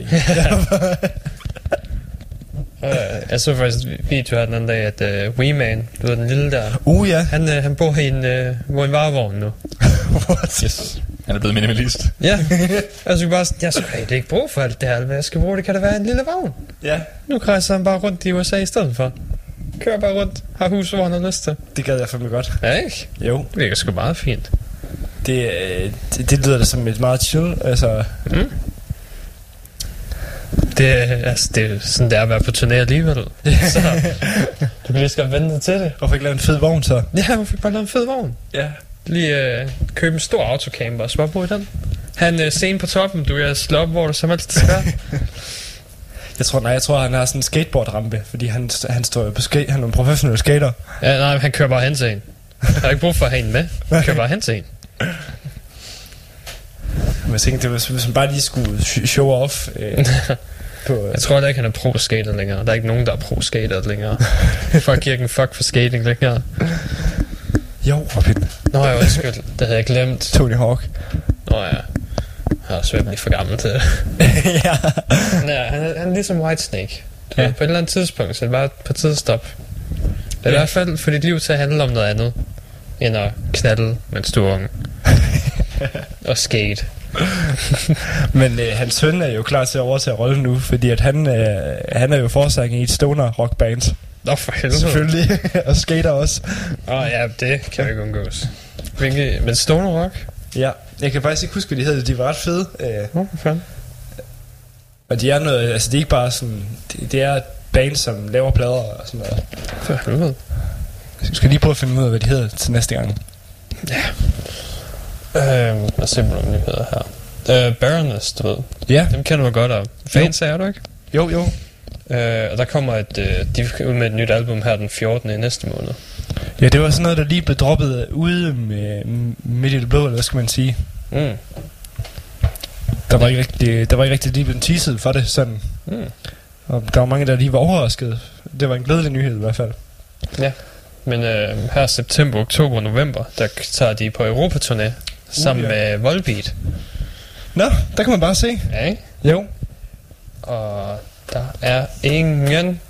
Uh, jeg så faktisk video her den anden dag, at uh, Wee Man, du ved den lille der, uh ja. han, uh, han bor i en, uh, bor i en varevogn nu. What? Yes. Han er blevet minimalist. Ja, jeg skulle bare sådan, jeg skulle hey, det er ikke brug for alt det her, hvad jeg skal bruge, det kan da være en lille vogn. Ja, Nu rejser han bare rundt i USA i stedet for. Kører bare rundt, har hus, hvor han har lyst til. det gad jeg fandme godt. Ja, ikke? Jo. Det virker sgu meget fint. Det, øh, det, det lyder da som et meget chill, altså... Det, er- altså, det er sådan, det er at være på turné alligevel. så du kan lige skal vente til det. Hvorfor ikke lave en fed vogn så? Ja, hun fik bare lavet en fed vogn. Ja. Lige øh, købe en stor autocamper og så bare bo i den. Ha' en øh, scene på toppen, du kan slå op, hvor du som helst skal. Jeg tror, nej, jeg tror, han har sådan en skateboardrampe, fordi han, han står på skate, han er en professionel skater. ja, nej, han kører bare hen til en. Jeg har ikke brug for at have en med. Han kører bare hen til en. Men jeg tænkte, det var, hvis man bare lige skulle sh- show off øh, på... Jeg tror heller ikke, han er pro-skater længere. Der er ikke nogen, der er pro-skater længere. Folk giver ikke en fuck for skating længere. Jo, Robin. Nå, jeg undskyld. Det havde jeg glemt. Tony Hawk. Nå ja. Er svært lige for gammel til det. ja. Ja, han er, han er ligesom Whitesnake. Du Ja. ja. På et eller andet tidspunkt, så er det bare på tid at stoppe. Det er i Ja. hvert fald for dit liv til at handle om noget andet, end at knalde, mens du er ung. og skate. Men øh, hans søn er jo klar til at overtage rollen nu, fordi at han, øh, han er jo forsanger i et stoner rockband. Nå, for helvede. Selvfølgelig. og skater også. Åh oh, ja, det kan jo ikke undgås. Hvilke, men Stoner Rock? Ja, jeg kan faktisk ikke huske, hvad de hedder. De var ret fede. Øh, hvad fanden? og de er noget, altså det er ikke bare sådan, det, det er et band, som laver plader og sådan noget. For helvede. Jeg skal lige prøve at finde ud af, hvad de hedder til næste gang. Øh, lad os se, hvad de hedder her. Øh, Baroness, du ved. Ja. Dem kender du godt af. Fans er du ikke? Jo, jo. Øh, og der kommer et, øh, de ud med et nyt album her den 14. i næste måned. Ja, det var sådan noget, der lige blev droppet ude med, midt i det blå, eller hvad skal man sige. Mm. Der var ikke rigtig, der var ikke rigtig lige blevet teaset for det, sådan. Mm. Og der var mange, der lige var overrasket. Det var en glædelig nyhed i hvert fald. Men øh, her september, oktober, november, der tager de på Europaturné sammen Uh, ja. med Volbeat. Nå, der kan man bare se. Ja, ikke? Jo. Og der er ingen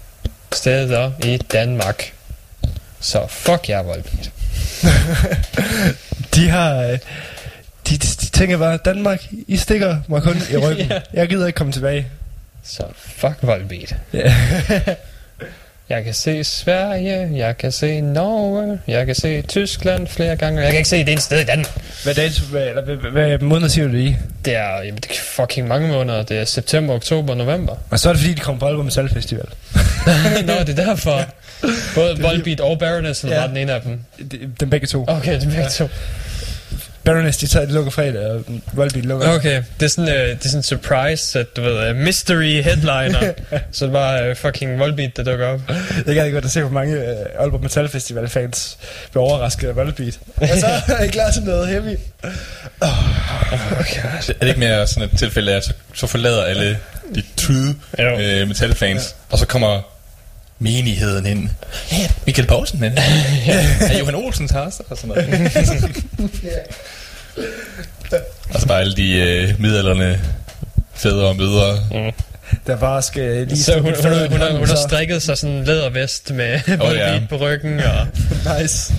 steder i Danmark. Så fuck jer, Volbeat. De har... øh, De, de, tænker bare, Danmark, I stikker mig kun i ryggen. Ja. Jeg gider ikke komme tilbage. Så fuck Volbeat. Ja. Jeg kan se Sverige, jeg kan se Norge, jeg kan se Tyskland flere gange. Jeg kan ikke se det ene sted i Danmark. hvad, dato, hvad, eller, hvad, hvad, hvad måned siger du det i? Det er, jamen, det er fucking mange måneder. Det er september, oktober, november. Og så er det fordi, de kommer på album Metal Festival. Nå, det er derfor. Både Volbeat og Baroness eller Ja. var den ene af dem. De- Dem begge to. Okay, det er begge to. Baroness, de tager, de lukker fredag, og Volbeat lukker. Okay, det er sådan, uh, det er sådan en surprise, at du ved, uh, mystery headliner. så det var uh, fucking Volbeat, der dukker op. Jeg gad godt at se, hvor mange uh, Aalborg Metal Festival fans blev overrasket af Volbeat. Og så er jeg klar til noget heavy. Er det ikke mere sådan et tilfælde, at så, så forlader alle de true Jo. øh, metalfans, og så kommer menigheden ind. Hey, Michael Poulsen ind. Er Johan Olsen her også? Og sådan noget. og så bare alle de øh, midalderne fædre og mødre. Der bare skal lige Så hun, hun, hun, hun, hun har strikket sig sådan en lædervest med ja. Volbeat på ryggen. Og, Nice.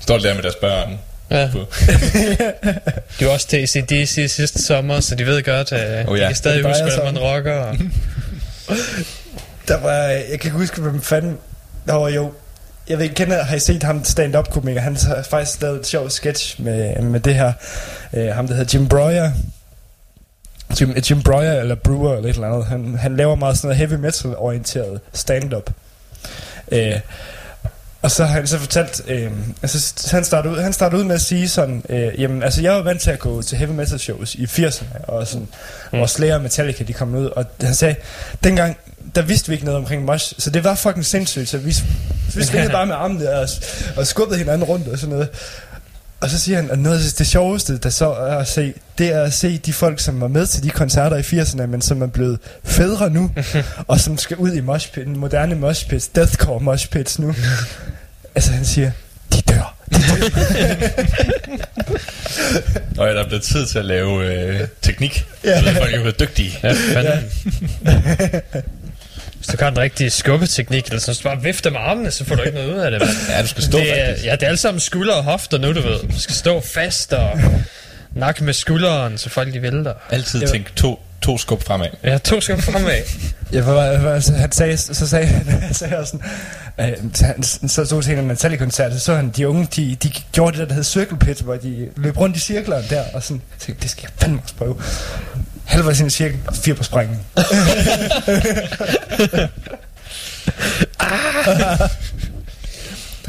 Står der med deres børn. ja. De var også til ACDC sidste sommer, så de ved godt, at Oh de ja. kan stadig huske, hvordan man rocker. Og, Der var, jeg kan ikke huske, hvem fanden... Der var jo... Jeg ved ikke, kender, har I set ham stand-up komiker? Han har faktisk lavet et sjovt sketch med, med det her. Uh, ham, der hedder Jim Breuer. Jim, Jim Breuer eller Brewer eller et eller andet. Han, han laver meget sådan noget heavy metal orienteret stand-up. Uh, og så har han så fortalt, øh, altså han startede, ud, han startede ud med at sige sådan, øh, jamen altså jeg var vant til at gå til heavy metal shows i 80'erne, og sådan, mm. hvor Slayer og Metallica de kom ud, og han sagde, dengang, der vidste vi ikke noget omkring mosh, så det var fucking sindssygt, så vi, vi spillede bare med armene og, og skubbede hinanden rundt og sådan noget. Og så siger han, at noget af det sjoveste, der så er at se, det er at se de folk, som var med til de koncerter i 80'erne, men som er blevet fædre nu, og som skal ud i moshpit, moderne moshpits, deathcore moshpits nu. altså han siger, de dør. Og ja, der er blevet tid til at lave øh, teknik. Ja. Så folk er blevet dygtige. ja, fanden. Hvis du kan den rigtige skubbeteknik, eller sådan, så bare vifte med armene, så får du ikke noget ud af det. mand. Ja, du skal stå det er, faktisk. ja, det er alle sammen skulder og hofter nu, du ved. Du skal stå fast og nakke med skulderen, så folk de vælter. Altid tænk to, to skub fremad. Ja, to skal fremad. Ja, for, for, for, han sagde, så sagde han, sagde også sådan, øh, han, så stod til en Metallica-koncert, så så han de unge, de, de gjorde det der, der hed circle pit, hvor de løb rundt i cirklerne der, og sådan, tænkte, det skal jeg fandme også prøve. Halvvejs ind i cirkel, fire på springen.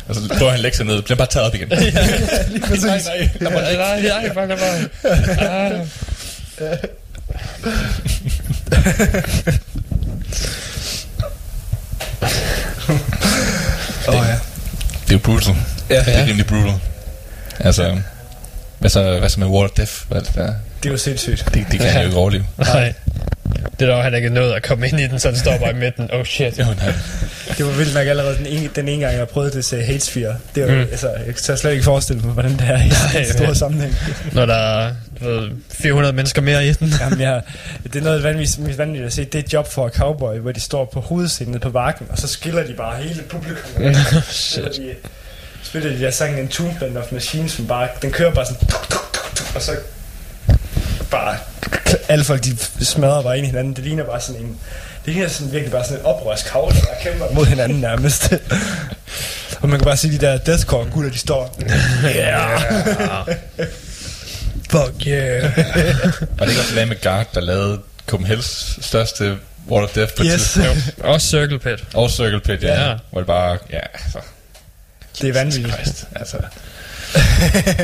Og så prøver han at lægge sig ned. Bliver bare taget op igen. Lige præcis. nej, nej. Nej, nej, nej, bare lad bare. Ah. Åh oh, ja. Det er jo brutal. Ja. Det er rimelig brutal. Altså, hvad så, hvad så med Wall of Death? Hvad, hvad? Det er jo sindssygt. Det, det kan Ja. jeg jo ikke overleve. Nej. Det er dog han ikke nået at komme ind i den, så den står bare i midten. Oh shit. Jo, nej. Det var vildt nok allerede den ene, den ene gang, jeg prøvede det til Hatesphere. Det var, mm. Mm. altså, jeg kan slet ikke forestille mig, hvordan det er i Nej, en stor sammenhæng. Når der er ved, 400 mennesker mere i den. Jamen, jeg, det er noget vanvittigt, vanvittigt at se. Det er et job for et cowboy, hvor de står på hovedscenen på bakken, og så skiller de bare hele publikum. Shit. de, spiller de der sang en Tombland of Machines, som bare, den kører bare sådan, tuk, tuk, tuk, tuk, og så bare alle folk, de smadrer bare ind i hinanden. Det ligner bare sådan en... Det ligner sådan virkelig bare sådan en oprørskavle, der kæmper mod hinanden nærmest. og man kan bare se de der deathcore gutter, de står... Yeah! Fuck yeah. Var det ikke også Lame Guard, der lavede Copenhagen's største Wall of Death på et Yes. Også Circle Pit. Og Circle Pit, ja. Ja. ja. Hvor det bare, ja, altså, Det er vanvittigt. Christ, altså.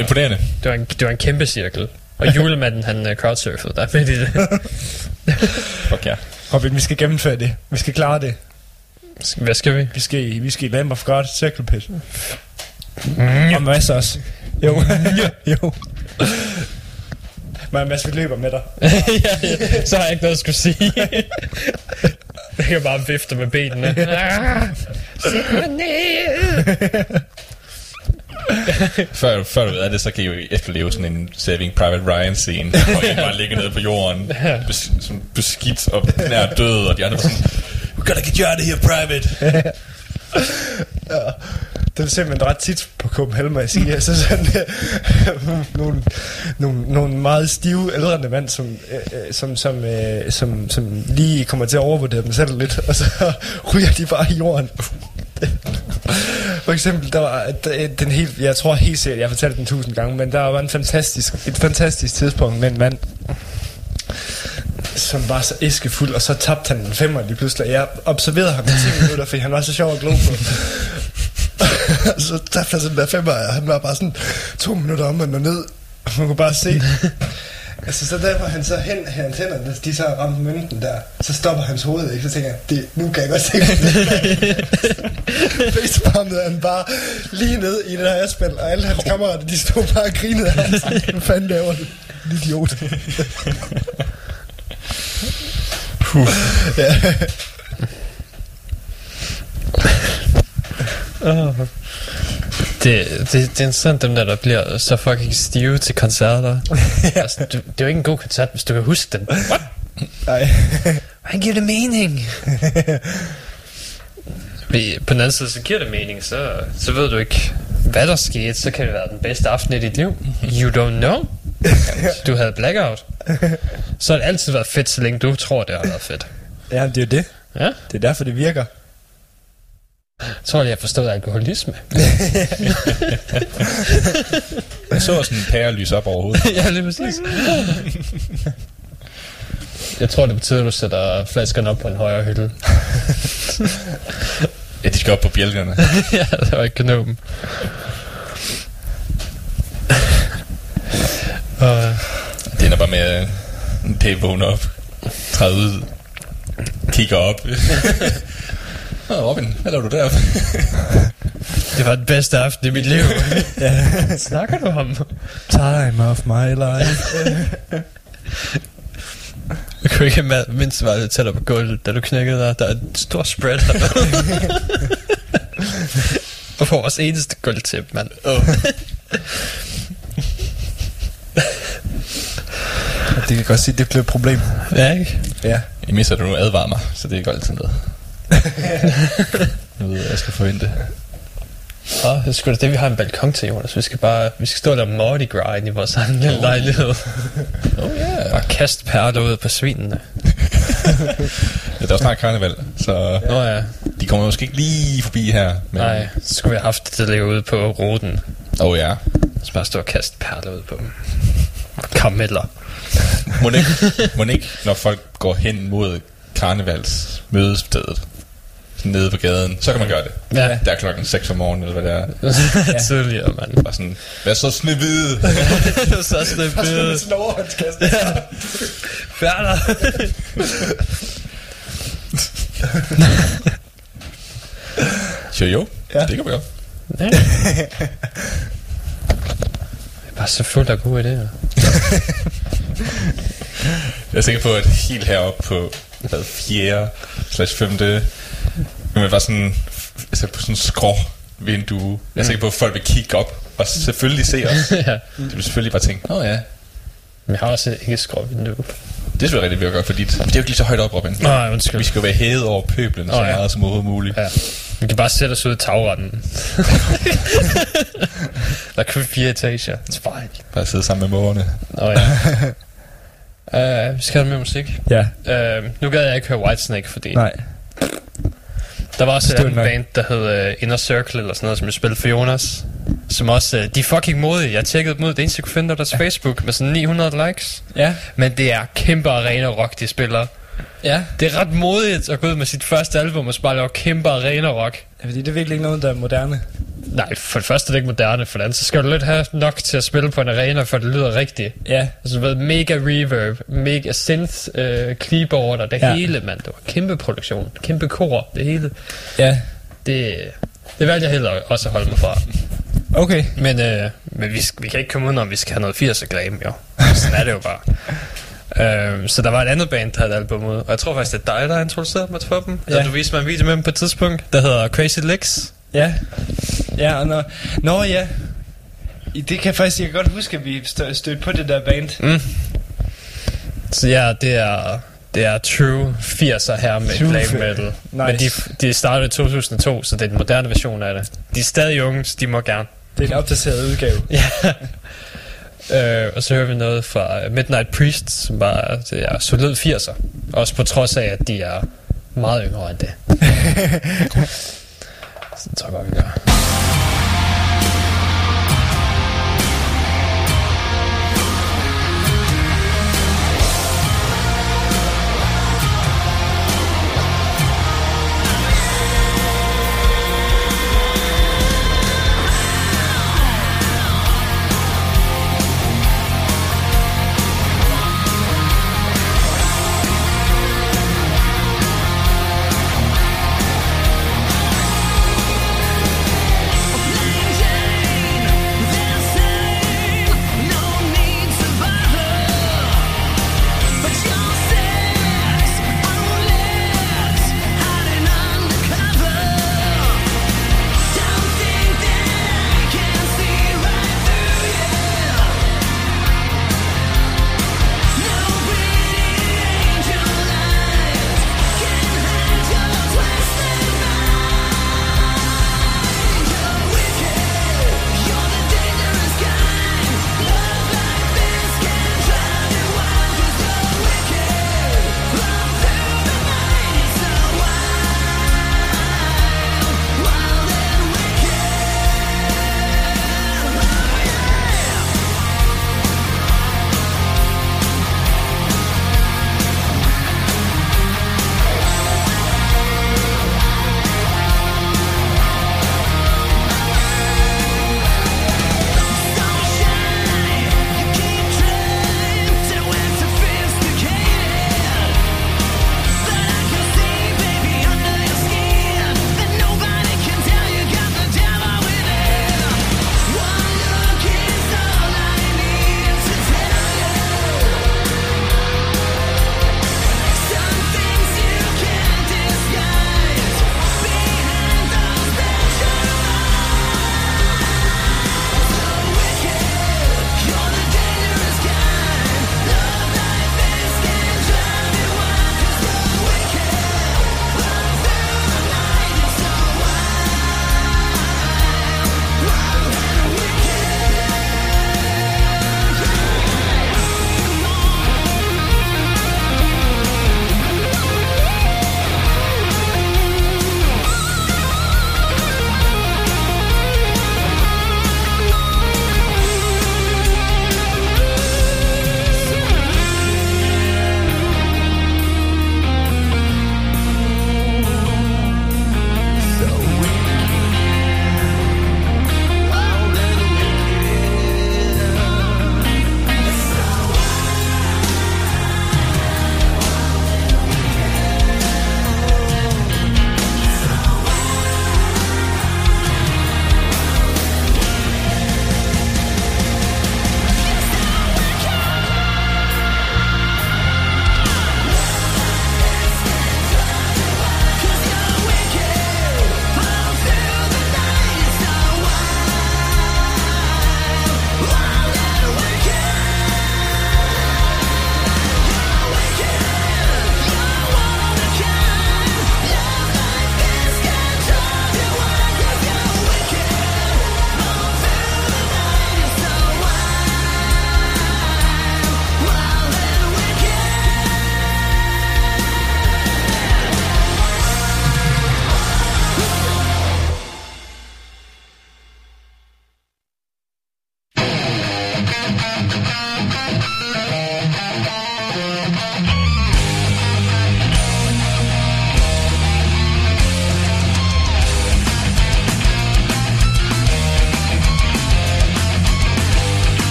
Imponerende. Det var en, det var en kæmpe cirkel. Og julemanden, han uh, crowdsurfede der midt i det. Fuck ja. Robin, vi skal gennemføre det. Vi skal klare det. Hvad skal vi? Vi skal, i- vi skal i Lamb of God, Circle Pit. Mm. Og Mads også. Jo. jo. Men Mads, vi løber med dig. ja, ja, så har jeg ikke noget at skulle sige. jeg kan bare vifte med benene. Sæt mig ned. Før, før du ved af det, så kan I jo efterleve sådan en Saving Private Ryan scene, hvor en bare ligger nede på jorden, bes, sådan beskidt og nær død, og de andre var sådan, We gotta get you out of here, private. Det er simpelthen ret tit på Copenhagen, må jeg sige. Altså sådan, nogle, nogle, nogle meget stive ældrende mænd, som, øh, øh, som, som, øh, som, som lige kommer til at overvurdere dem selv lidt, og så ryger de bare i jorden. For eksempel, der var øh, den helt, jeg tror helt sikkert, jeg har fortalt den tusind gange, men der var en fantastisk, et fantastisk tidspunkt med en mand, som var så æskefuld, og så tabte han en femmer lige pludselig. Jeg observerede ham i 10 minutter, fordi han var så sjov at glo på. så tabte han sådan der femmer, og han var bare sådan to minutter om og ned, man kunne bare se altså, så der var han så hen, hans hænder, de så ramte mønten der, så stopper hans hoved, ikke? Så tænker jeg, det, nu kan jeg godt se, Facepalmet han bare lige ned i det her asfalt, og alle hans kammerater, de stod bare og grinede af ham. Hvad fanden laver du? En Idiot. ja. Oh. Det, det, det er interessant, dem der, der bliver så fucking stive til koncerter. altså, du, det er jo ikke en god koncert, hvis du kan huske den. What? Nej. Hvordan giver det mening? På den anden side, så giver det mening, så, så ved du ikke, hvad der skete. Så kan det være den bedste aften i dit liv. You don't know. Du havde blackout. Så har det altid været fedt, så længe du tror, det har været fedt. Ja, det er jo det. Ja, Det er derfor, det virker. Jeg tror, jeg forstået alkoholisme. Jeg så sådan en pære lys op over hovedet. ja, lige præcis. Jeg tror, det betyder, at du sætter flaskerne op på en højere hylde. Ja, de skal op på bjælkerne. ja, det var ikke kan nå dem. Og, Det ender bare med, at Dave vågner op, træder ud, kigger op. Åh, Robin, hvad laver du deroppe? det var den bedste aften i mit liv. ja. Snakker du om? Time of my life. Jeg kunne ikke mindst var lidt tættere på gulvet, da du knækkede der. Der er en stor spread her. Og for vores eneste gulvtip, mand. Oh. det kan godt sige, det bliver et problem. Ja, ikke? Ja. I misser du nu advarer mig, så det er ikke altid noget. Jeg ved, jeg skal forvente. Åh, det er sgu da det, vi har en balkon til, Jonas. Vi skal bare, vi skal stå der Mardi Gras inde i vores egen lille lejlighed. Oh yeah. Bare kaste perler ud på svinene. Ja, der er snart karneval, så Nå ja, de kommer måske ikke lige forbi her. Men, nej, så skulle vi have haft det, der ligger ude på ruten. Oh ja. Så bare stå og kaste perler ud på dem. Karameller. Må ikke, må ikke, når folk går hen mod karnevals mødestedet, sådan nede på gaden, så kan man gøre det. Ja. Der er klokken 6 om morgenen, eller hvad det er. Tidligere, mand. Bare sådan, hvad så snevide? så snødt bide. Sådan en overhåndskast. Perler. Jo jo, Ja. ja. det kan vi godt. Ja. Jeg er bare så fuld af gode idéer. Jeg er sikker på, at helt heroppe på hvad, 4. slash 5. Men var sådan, altså på sådan en skrå vindue. Jeg er sikker på, at folk vil kigge op og selvfølgelig se os. ja. De vil selvfølgelig bare tænke, åh oh, ja, Men jeg har også ikke skråvindue. det er selvfølgelig rigtig virkelig godt for dit. Men det er jo ikke lige så højt op, Robin. Nej, undskyld. Vi skal jo være hævet over pøblen så Åh, ja. meget som overhovedet muligt. Ja. Vi kan bare sætte os ud i tagretten. der er kun fire etager. It's fine. Bare sidde sammen med mågerne. Nå ja. Uh, vi skal have mere musik. Ja. Uh, nu gad jeg ikke høre Whitesnake, fordi Nej. Der var også et Stod andet band, der hed uh, Inner Circle eller sådan noget, som jeg spillede for Jonas. Som også, uh, de er fucking modige. Jeg tjekkede dem ud. Det eneste, jeg kunne finde, var deres Facebook med sådan 900 likes. Ja. Men det er kæmpe arena rock, de spiller. Ja. Det er ret modigt at gå ud med sit første album og spille kæmpe arena rock. ja. Fordi det er virkelig ikke noget, der er moderne. Nej, for det første er det ikke moderne, for det andet, så skal du lidt have nok til at spille på en arena, for det lyder rigtigt. Ja. Altså, du ved, mega reverb, mega synth, øh, keyboard og det Ja. hele, mand. Det var kæmpe produktion, kæmpe kor, det hele. Ja. Det, det valgte jeg heller også at holde mig fra. Okay. Men, øh, men vi, vi kan ikke komme ud, om vi skal have noget 80'er glam, jo. Sådan er det jo bare. Øhm, så der var et andet band, der havde et album ud, og jeg tror faktisk, det er dig, der har introduceret mig for dem. Ja. Du viste mig en video med dem på et tidspunkt, der hedder Crazy Legs. Ja. Ja, og når... Nå, ja. I- Det kan jeg faktisk, jeg kan godt huske, at vi stø- stødte på det der band. Mm. Så ja, det er, det er true 80'er her med True fi- metal. Nice. Men de, de startede i 2002, så det er den moderne version af det. De er stadig unge, så de må gerne. Det er en opdateret udgave. Ja. øh, og så hører vi noget fra Midnight Priest, som bare det er solid 80'er. Også på trods af, at de er meget yngre end det. så det tror jeg godt, vi gør.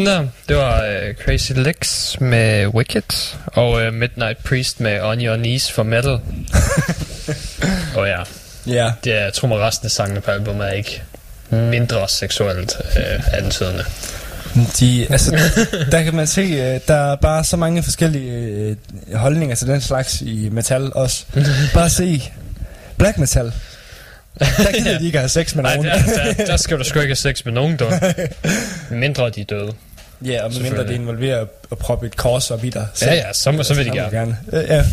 Sådan der. Det var uh, Crazy Legs med Wicked, og uh, Midnight Priest med On Your Knees for Metal. og ja, Ja. det er, jeg tror mig resten af sangene på albumet er ikke mindre seksuelt uh, antydende. De, altså, der kan man se, øh, der er bare så mange forskellige øh, holdninger til den slags i metal også. Bare se black metal. Der gider de ikke have sex med Nej, nogen. der, der, der skal du sgu ikke have sex med nogen, dog. Mindre de er døde. Ja, og medmindre det involverer at, proppe et kors op i dig. Ja, ja, så, så vil de gerne. gerne. Øh, Ja.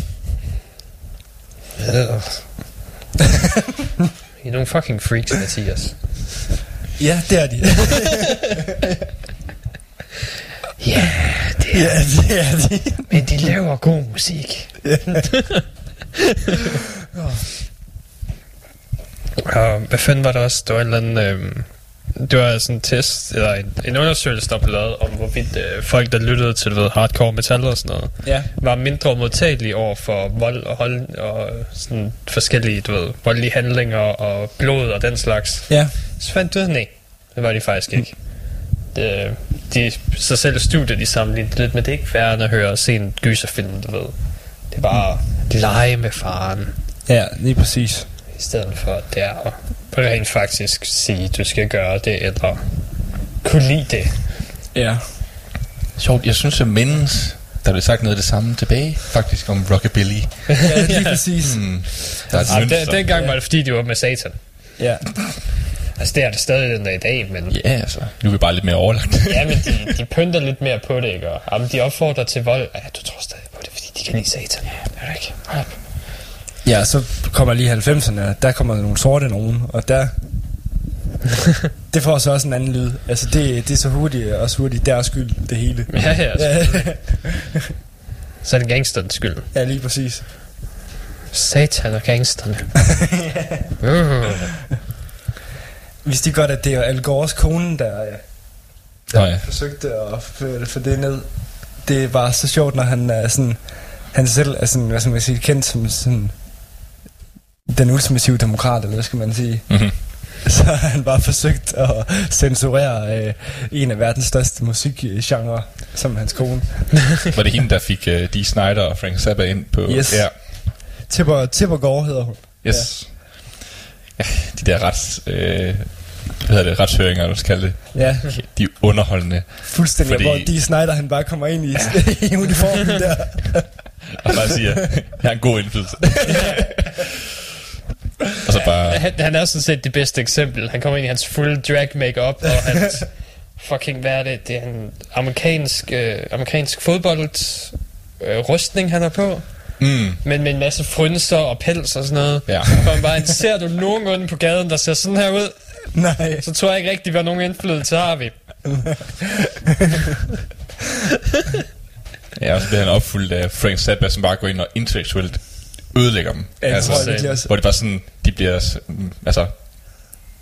I er nogle fucking freaks, Mathias. ja, det er de. Ja, det er, ja, det er de. men de laver god musik. Og hvad fanden var der også? Det var en eller anden... Øhm, det var sådan en test, eller en, en undersøgelse, der blev lavet om, hvorvidt øh, folk, der lyttede til du ved, hardcore metal og sådan noget, Ja. var mindre modtagelige over for vold og, hold, og sådan forskellige, du ved, voldelige handlinger og blod og den slags. Ja. Så fandt du ud nej, det var de faktisk ikke. Det, de, så selv studiet, de sammenlignede lidt med, det er ikke værre at høre og se en gyserfilm, du ved. Det er bare lege med faren, Ja, lige præcis. I stedet for at det er at rent faktisk sige, du skal gøre det, eller kunne lide det. Ja. Sjovt, jeg synes, jeg mindes, der blev sagt noget af det samme tilbage, faktisk om rockabilly. Ja, lige præcis. Hmm. Der er Ja, mønster. den, dengang var det fordi, de var med satan. Ja. Altså, det er det stadig den dag i dag, men... Ja, altså. Nu er vi bare lidt mere overlagt. Ja, men de, de pynter lidt mere på det, ikke? Og, jamen, de opfordrer til vold. Ja, du tror stadig på det, fordi de kan lide satan. Ja, det er det ikke. Hold op. Ja, så kommer lige 90'erne, og der kommer der nogle sorte nogen, og der... det får så også en anden lyd. Altså, det, det er så hurtigt, også hurtigt deres skyld, det hele. Ja, ja, altså. Så er det gangsterens skyld. ja lige præcis. Satan og gangsterne. uh. Vidste de godt, at det er Al Gores kone, der, øh, Nå ja. forsøgte at føre for det ned. Det var så sjovt, når han er sådan... Han selv er sådan, hvad skal man sige, kendt som sådan... Den ultimative demokrat, eller hvad skal man sige. Mhm. Så har han bare forsøgt at censurere øh, en af verdens største musikgenre, som hans kone. Var det hende, der fik uh, Dee Snyder og Frank Zappa ind på... Yes. Ja. Tipper, Tipper Gore hedder hun. Yes. Ja, de der rets... Øh, hvad hedder det? Retshøringer, hvad skal det. Ja, De er underholdende. fuldstændig. Fordi-. Hvor Dee Snyder, han bare kommer ind i, ja. i uniformen der. Og bare siger, jeg har en god indflydelse. Og så bare... Han, han er sådan set det bedste eksempel. Han kommer ind i hans fuld drag makeup og hans fucking, hvad er det? Det er en amerikansk, øh, amerikansk fodbold øh, rustning, han har på. Mm, Men med en masse frynser og pels og sådan noget. Ja. Han bare, ser du nogenlunde på gaden, der ser sådan her ud, Nej. så tror jeg ikke rigtig, hvad nogen indflydelse har vi. ja, og så bliver han opfuldt af Frank Zappa, som bare går ind og intellektuelt ødelægger dem. Ja, det jeg virkelig også. Hvor det bare sådan, de bliver, mm, altså,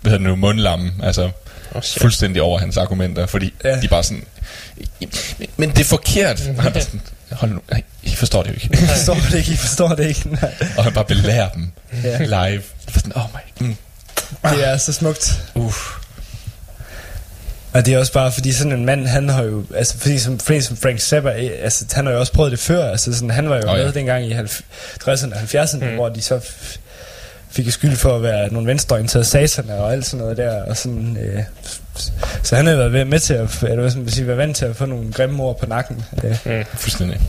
hvad hedder det nu, mundlamme, altså, Oh, shit. fuldstændig over hans argumenter, fordi Ja. de bare sådan, men, men det er forkert. Og han bare sådan, hold nu, nej, I forstår det jo ikke. I forstår det ikke, I forstår det ikke. Nej. og han bare belærer dem Ja. live. Det var sådan, oh my, mm, Det er så smukt. uff. Og det er også bare, fordi sådan en mand, han har jo, altså fordi som, fordi som Frank Zappa, eh, altså han har jo også prøvet det før, altså sådan, han var jo oh, ja. med dengang i 60'erne og 70'erne, mm. hvor de så fik skyld for at være nogle venstreorienterede sataner og alt sådan noget der, og sådan, øh, så han har været med- med til at, eller hvad skal man sige, være vant til at få nogle grimme ord på nakken. Øh. Fuldstændig.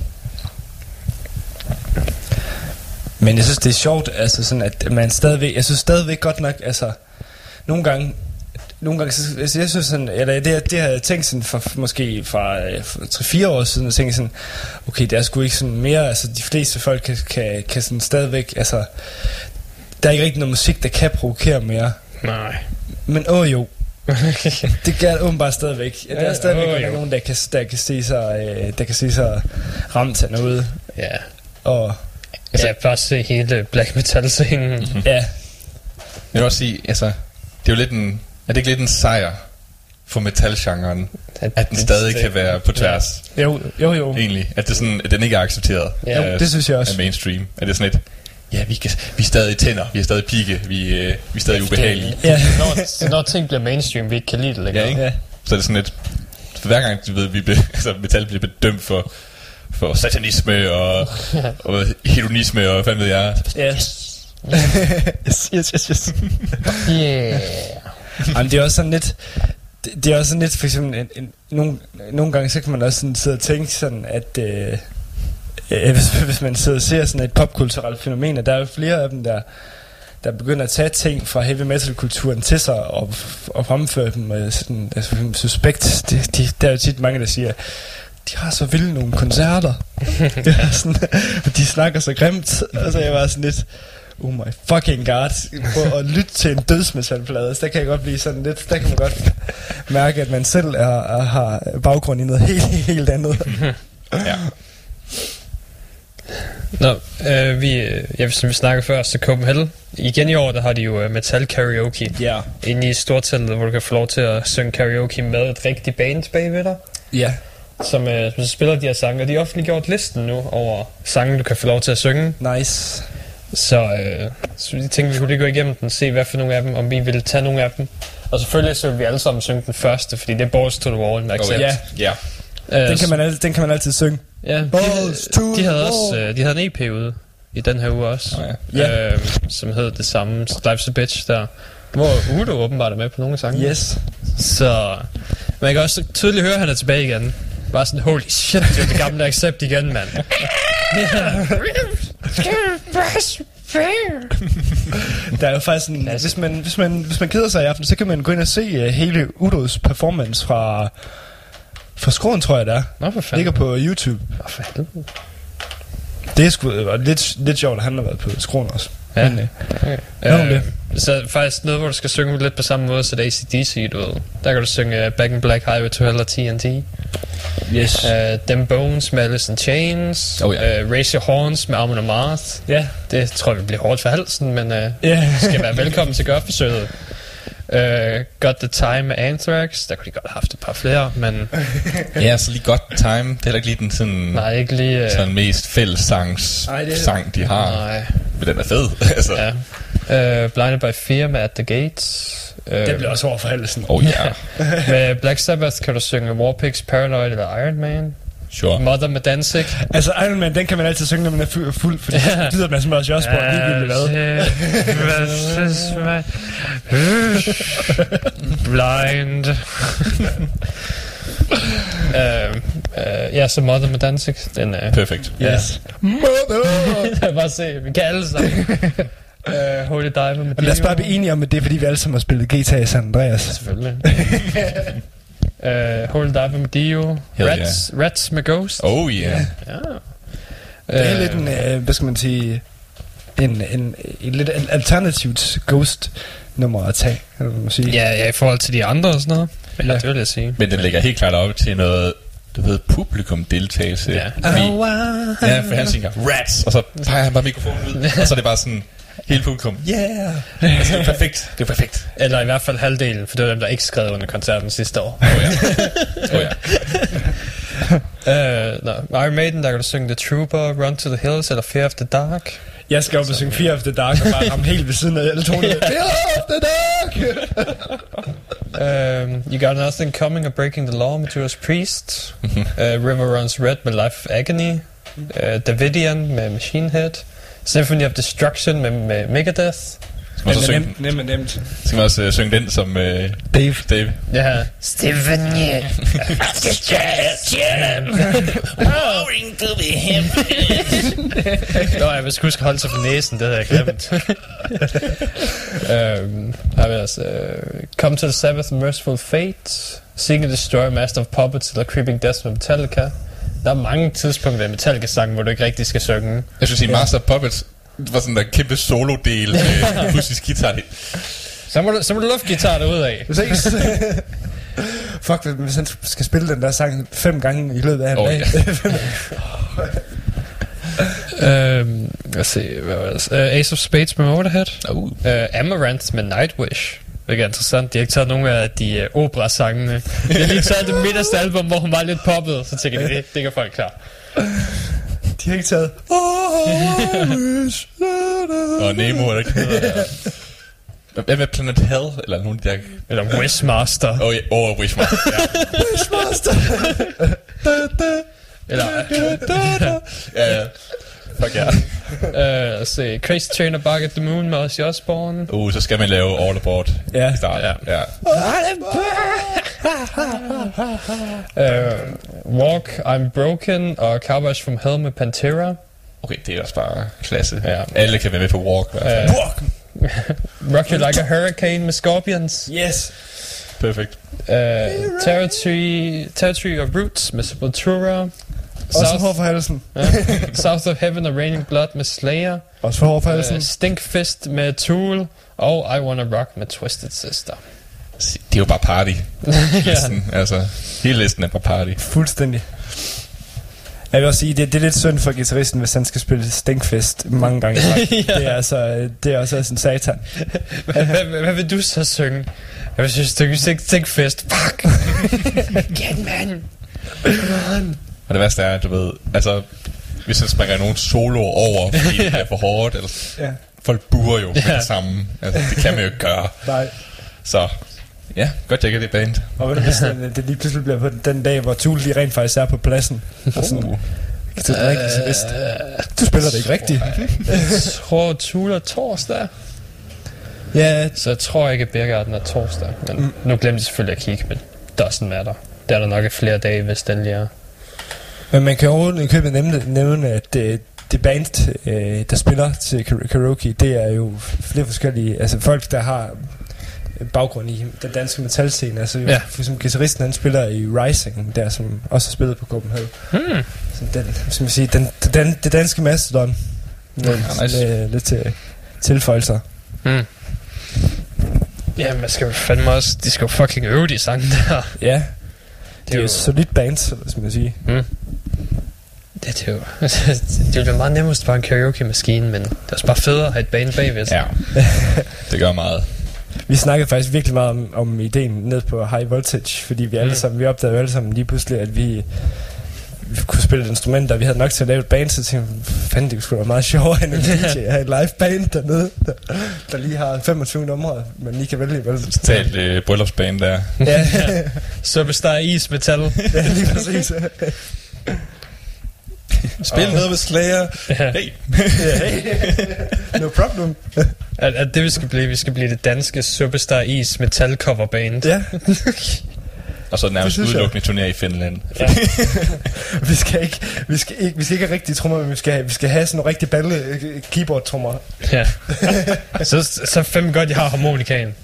Men jeg synes, det er sjovt, altså sådan, at man stadigvæk, jeg synes stadigvæk godt nok, altså, nogle gange, nogle gange, så- altså, jeg synes sådan, eller det, det har jeg tænkt sådan for, måske fra, øh, for 3-4 år siden, og tænkt sådan, okay, det er sgu ikke sådan mere, altså de fleste folk kan, kan, kan sådan stadigvæk, altså, der er ikke rigtig noget musik, der kan provokere mere. Nej. Men åh jo, det gør det åbenbart stadigvæk. Ja, der Ja, er stadigvæk åh, godt nok jo. nogen, der kan, der kan se sig, øh, der kan se sig ramt af noget. ja. Og Altså, jeg bare se hele black metal-scenen. Ja, Jeg vil også sige, altså, det er jo lidt en, er det ikke lidt en sejr for metalgenren, at den stadig kan være på tværs, jo, jo, jo. egentlig. At, det sådan, at den ikke er accepteret Ja, af, det synes jeg også. af mainstream. At det er sådan et, ja, vi, kan, vi er stadig tænder, vi er stadig pigge, vi, øh, vi er stadig ubehagelige. Ja. Når, når ting bliver mainstream, vi ikke kan lide det længere. Ja, ikke? Ja. Så er det sådan et, For hver gang, du ved, vi blev, altså, metal bliver bedømt for, for satanisme og, og hedonisme og hvad ved jeg. Yes. yes, yes, yes, yes. Yeah. Jamen, det er også sådan lidt... Det, det er også sådan lidt, for eksempel, en, en, nogle, nogle gange, så kan man også sådan sidde og tænke sådan, at... Øh, øh, hvis, hvis man sidder og ser sådan et popkulturelt fænomen, og der er jo flere af dem, der, der begynder at tage ting fra heavy metal-kulturen til sig og, og fremføre dem med sådan, altså, suspekt. De, de, der er jo tit mange, der siger, de har så vilde nogle koncerter. det er sådan, og de snakker så grimt. Og så er jeg bare sådan lidt, oh my fucking god. På at lytte til en dødsmetalplade, så der kan jeg godt blive sådan lidt, der kan man godt mærke, at man selv er, er, har baggrund i noget helt, helt andet. Ja. Nå, øh, vi, øh, ja, som vi snakkede før, så Copenhagen. Igen i år, der har de jo øh, metal karaoke. Ja. Inde i storteltet, hvor du kan få lov til at synge karaoke med et rigtigt band bagved dig. Ja. Som, øh, som spiller de her sange, og de har offentliggjort listen nu over sange, du kan få lov til at synge. Nice. Så, øh, så vi tænkte, vi kunne lige gå igennem den, se hvad for nogle af dem, om vi ville tage nogle af dem. Og selvfølgelig så vil vi alle sammen synge den første, fordi det er Balls to the Wall med Accept. ja. Ja. Øh, Den kan, man, al- den kan man altid synge. Ja, Balls de, to de havde the også wall. øh, de havde en EP ude i den her uge også, Nå ja. Øh, som hed det samme, Life's a Bitch der, hvor Udo åbenbart er med på nogle af sangene. Yes. Så man kan også tydeligt høre, at han er tilbage igen. Bare sådan, holy shit, det er det gamle Accept igen, mand. Der er jo faktisk en, hvis, man, hvis, man, hvis man keder sig i aften, så kan man gå ind og se uh, hele Udos performance fra, fra Skråen, tror jeg det er. Nå, for fanden. Ligger på YouTube. Nå, for helvede. Det er sgu uh, lidt, lidt sjovt, at han har været på Skråen også. Ja. Men, uh, Okay. Det. så faktisk noget, hvor du skal synge lidt på samme måde, så det er ACDC, du ved. Der kan du synge uh, Back in Black Highway to Hell og TNT. yes. Uh, Them Bones med Alice in Chains. Oh, ja. uh, Raise Your Horns med Amon Amarth. Ja. Det tror jeg vil blive hårdt for halsen, men uh, Ja. skal være velkommen til at gøre forsøget. Uh, Got the Time med Anthrax. Der kunne de godt have haft et par flere, men ja, så lige godt time. Det er heller ikke lige den sådan, nej, ikke lige... Uh, sådan mest fællessangs Ej, det sang, de har. nej, Men den er fed. altså. ja. Uh, Blinded by Fear med At the Gates. Uh, Det bliver også over for halsen. Oh ja, med Black Sabbath kan du synge Warpigs, Paranoid eller Iron Man. Sure. Mother med Danzig. Altså Iron Man, den kan man altid synge, når man er fu- fuld, fordi Ja. det lyder man som også Osborne, ligegyldigt hvad. Blind. uh, uh, ja, så Mother med Danzig. Den er... Perfekt. Yes. Jeg bare se, vi kan alle sammen. uh, Holy Diver med Men lad os bare blive enige om, at det er fordi, vi alle sammen har spillet GTA San Andreas. Selvfølgelig. Uh, Holy Diver med Dio. Hell Rats, Rats med Ghost. Oh yeah. Ja. Det er Øh, lidt en, øh, hvad skal man sige, en, en, en lidt al- alternativt ghost nummer at tage, kan man sige. Ja, ja, i forhold til de andre og sådan noget. Ja, Ja. det vil jeg sige. Men den ligger helt klart op til noget, du ved, publikum-deltagelse. Ja. Fordi, ja, for han siger, rats, og så peger han bare mikrofonen ud, og så er det bare sådan, hele publikum, yeah. Altså, det er perfekt. Det er perfekt. Eller i hvert fald halvdelen, for det var dem, der ikke skrev under koncerten sidste år. Oh ja. Oh ja. Uh, no, Iron Maiden, der kan du synge The Trooper, Run to the Hills eller Fear of the Dark. Jeg skal op og synge Fear of the Dark og bare ramme helt ved siden af alle tonerne. Fear of the Dark! Um, you Got Nothing Coming og Breaking the Law med Judas Priest. uh, River Runs Red med Life of Agony. Uh, Davidian med Machine Head. Symphony of Destruction med, med Megadeth. Skal man, så synge, nemt, nemt, nemt. skal man også uh, synge den som uh, Dave. Dave? Ja. Nå, jeg sgu huske at holde sig for næsen, det havde jeg glemt. um, har vi altså uh, Come to the Sabbath, Merciful Fate, Seek and Destroy, Master of Puppets eller Creeping Death med Metallica. Der er mange tidspunkter i Metallica-sangen, hvor du ikke rigtig skal synge. Jeg skulle sige, Master of Puppets, var sådan en kæmpe solo-del med russisk guitar. Så må du, så må du luftgitar derud af. Præcis. Fuck, hvis han skal spille den der sang fem gange i løbet af en Åh, dag. um, lad os se, hvad var det? Uh, Ace of Spades med Motorhead. Uh. Uh, Amaranth med Nightwish. Det er interessant. De har ikke taget nogen af de uh, opera-sangene. De har lige taget det midterste album, hvor hun var lidt poppet. Så tænker de, det, det kan folk klare. De har ikke taget... Og Nemo er der ikke. Hvad med Planet Hell? Eller de der... Eller Wishmaster. Åh, oh, oh, Wishmaster. Ja. Wishmaster! Eller, ja, ja. Fuck ja. os se, Crazy Train Back at the Moon med Ozzy Osbourne. Uh, så skal man lave All Aboard Ja. i starten. Ja. ja. Øh, Walk, I'm Broken og Cowboys from Hell med Pantera. Okay, det er også bare klasse. Ja. Alle kan være med på Walk. i hvert fald. Øh, Rock You Like a Hurricane med Scorpions. Yes. Perfekt. Uh, territory, territory of Roots med Sepultura. Også South, hård for halsen. ja, South of Heaven og Raining Blood med Slayer. Også for hård for halsen. Uh, Stinkfist med Tool. Og I Wanna Rock med Twisted Sister. Det er jo bare party. Listen, altså, hele listen er bare party. Fuldstændig. Jeg vil også sige, det, det er lidt synd for guitaristen, hvis han skal spille Stinkfest mange gange. Ja. Det er altså, det er også sådan en satan. Hvad, vil du så synge? Jeg synes, du kan ikke Stinkfest. Fuck! Get man! Og det værste er, at du ved, altså, hvis han springer nogen solo over, fordi det er for hårdt, eller, Ja. folk burer jo med Ja. det samme. Altså, det kan man jo ikke gøre. Nej. Så, ja, godt jeg det band. Og hvad hvis den, det lige pludselig bliver på den dag, hvor Tool lige rent faktisk er på pladsen. Og sådan, Uh, det er rigtig guitarist. Du spiller det ikke rigtigt. Jeg tror, Tool er torsdag. Ja, Så jeg tror ikke, at Birgarden er torsdag. Men mm. nu glemte jeg selvfølgelig at kigge, men doesn't matter. Der er der nok flere dage, hvis den lige er. Men man kan overhovedet i købet nævne, nævne at det, det band, øh, der spiller til kar- karaoke, det er jo flere forskellige, altså folk, der har baggrund i den danske metalscene. Altså Ja. for eksempel guitaristen, han spiller i Rising, der som også har spillet på Copenhagen. Hmm. Så den, som jeg siger, den, den, det danske mastodon. Med, Ja, nice. med lidt til tilføjelser. Hmm. Ja, man skal jo fandme også... De skal jo fucking øve de sange der. Ja, det er jo et solidt band, skal man sige. Det, det, er jo, det ville være meget nemmest bare en karaoke-maskine, men det er også bare federe at have et band bagved. ja. Det gør meget. Vi snakkede faktisk virkelig meget om, om ideen ned på High Voltage, fordi vi alle Mm. sammen, vi opdagede alle sammen lige pludselig, at vi kunne spille et instrument, og vi havde nok til at lave et band, så tænkte vi, fanden, det skulle være meget sjovere end en DJ at have et live band dernede, der, der lige har 25 numre, man lige kan vælge. Vel? Totalt øh, bryllupsband der. Ja, Superstar Is Metal. ja, lige præcis. Spil noget med Slayer. Ja. Hey. no problem. At, at det vi skal blive, vi skal blive det danske Superstar Is Metal coverband. Ja, Og så nærmest udelukkende turné i Finland. Ja. vi skal ikke, vi skal ikke, vi skal ikke have rigtige trommer, men vi skal have, vi skal have sådan nogle rigtig balle øh, keyboard trommer. ja. så, så fem godt, jeg har harmonikaen.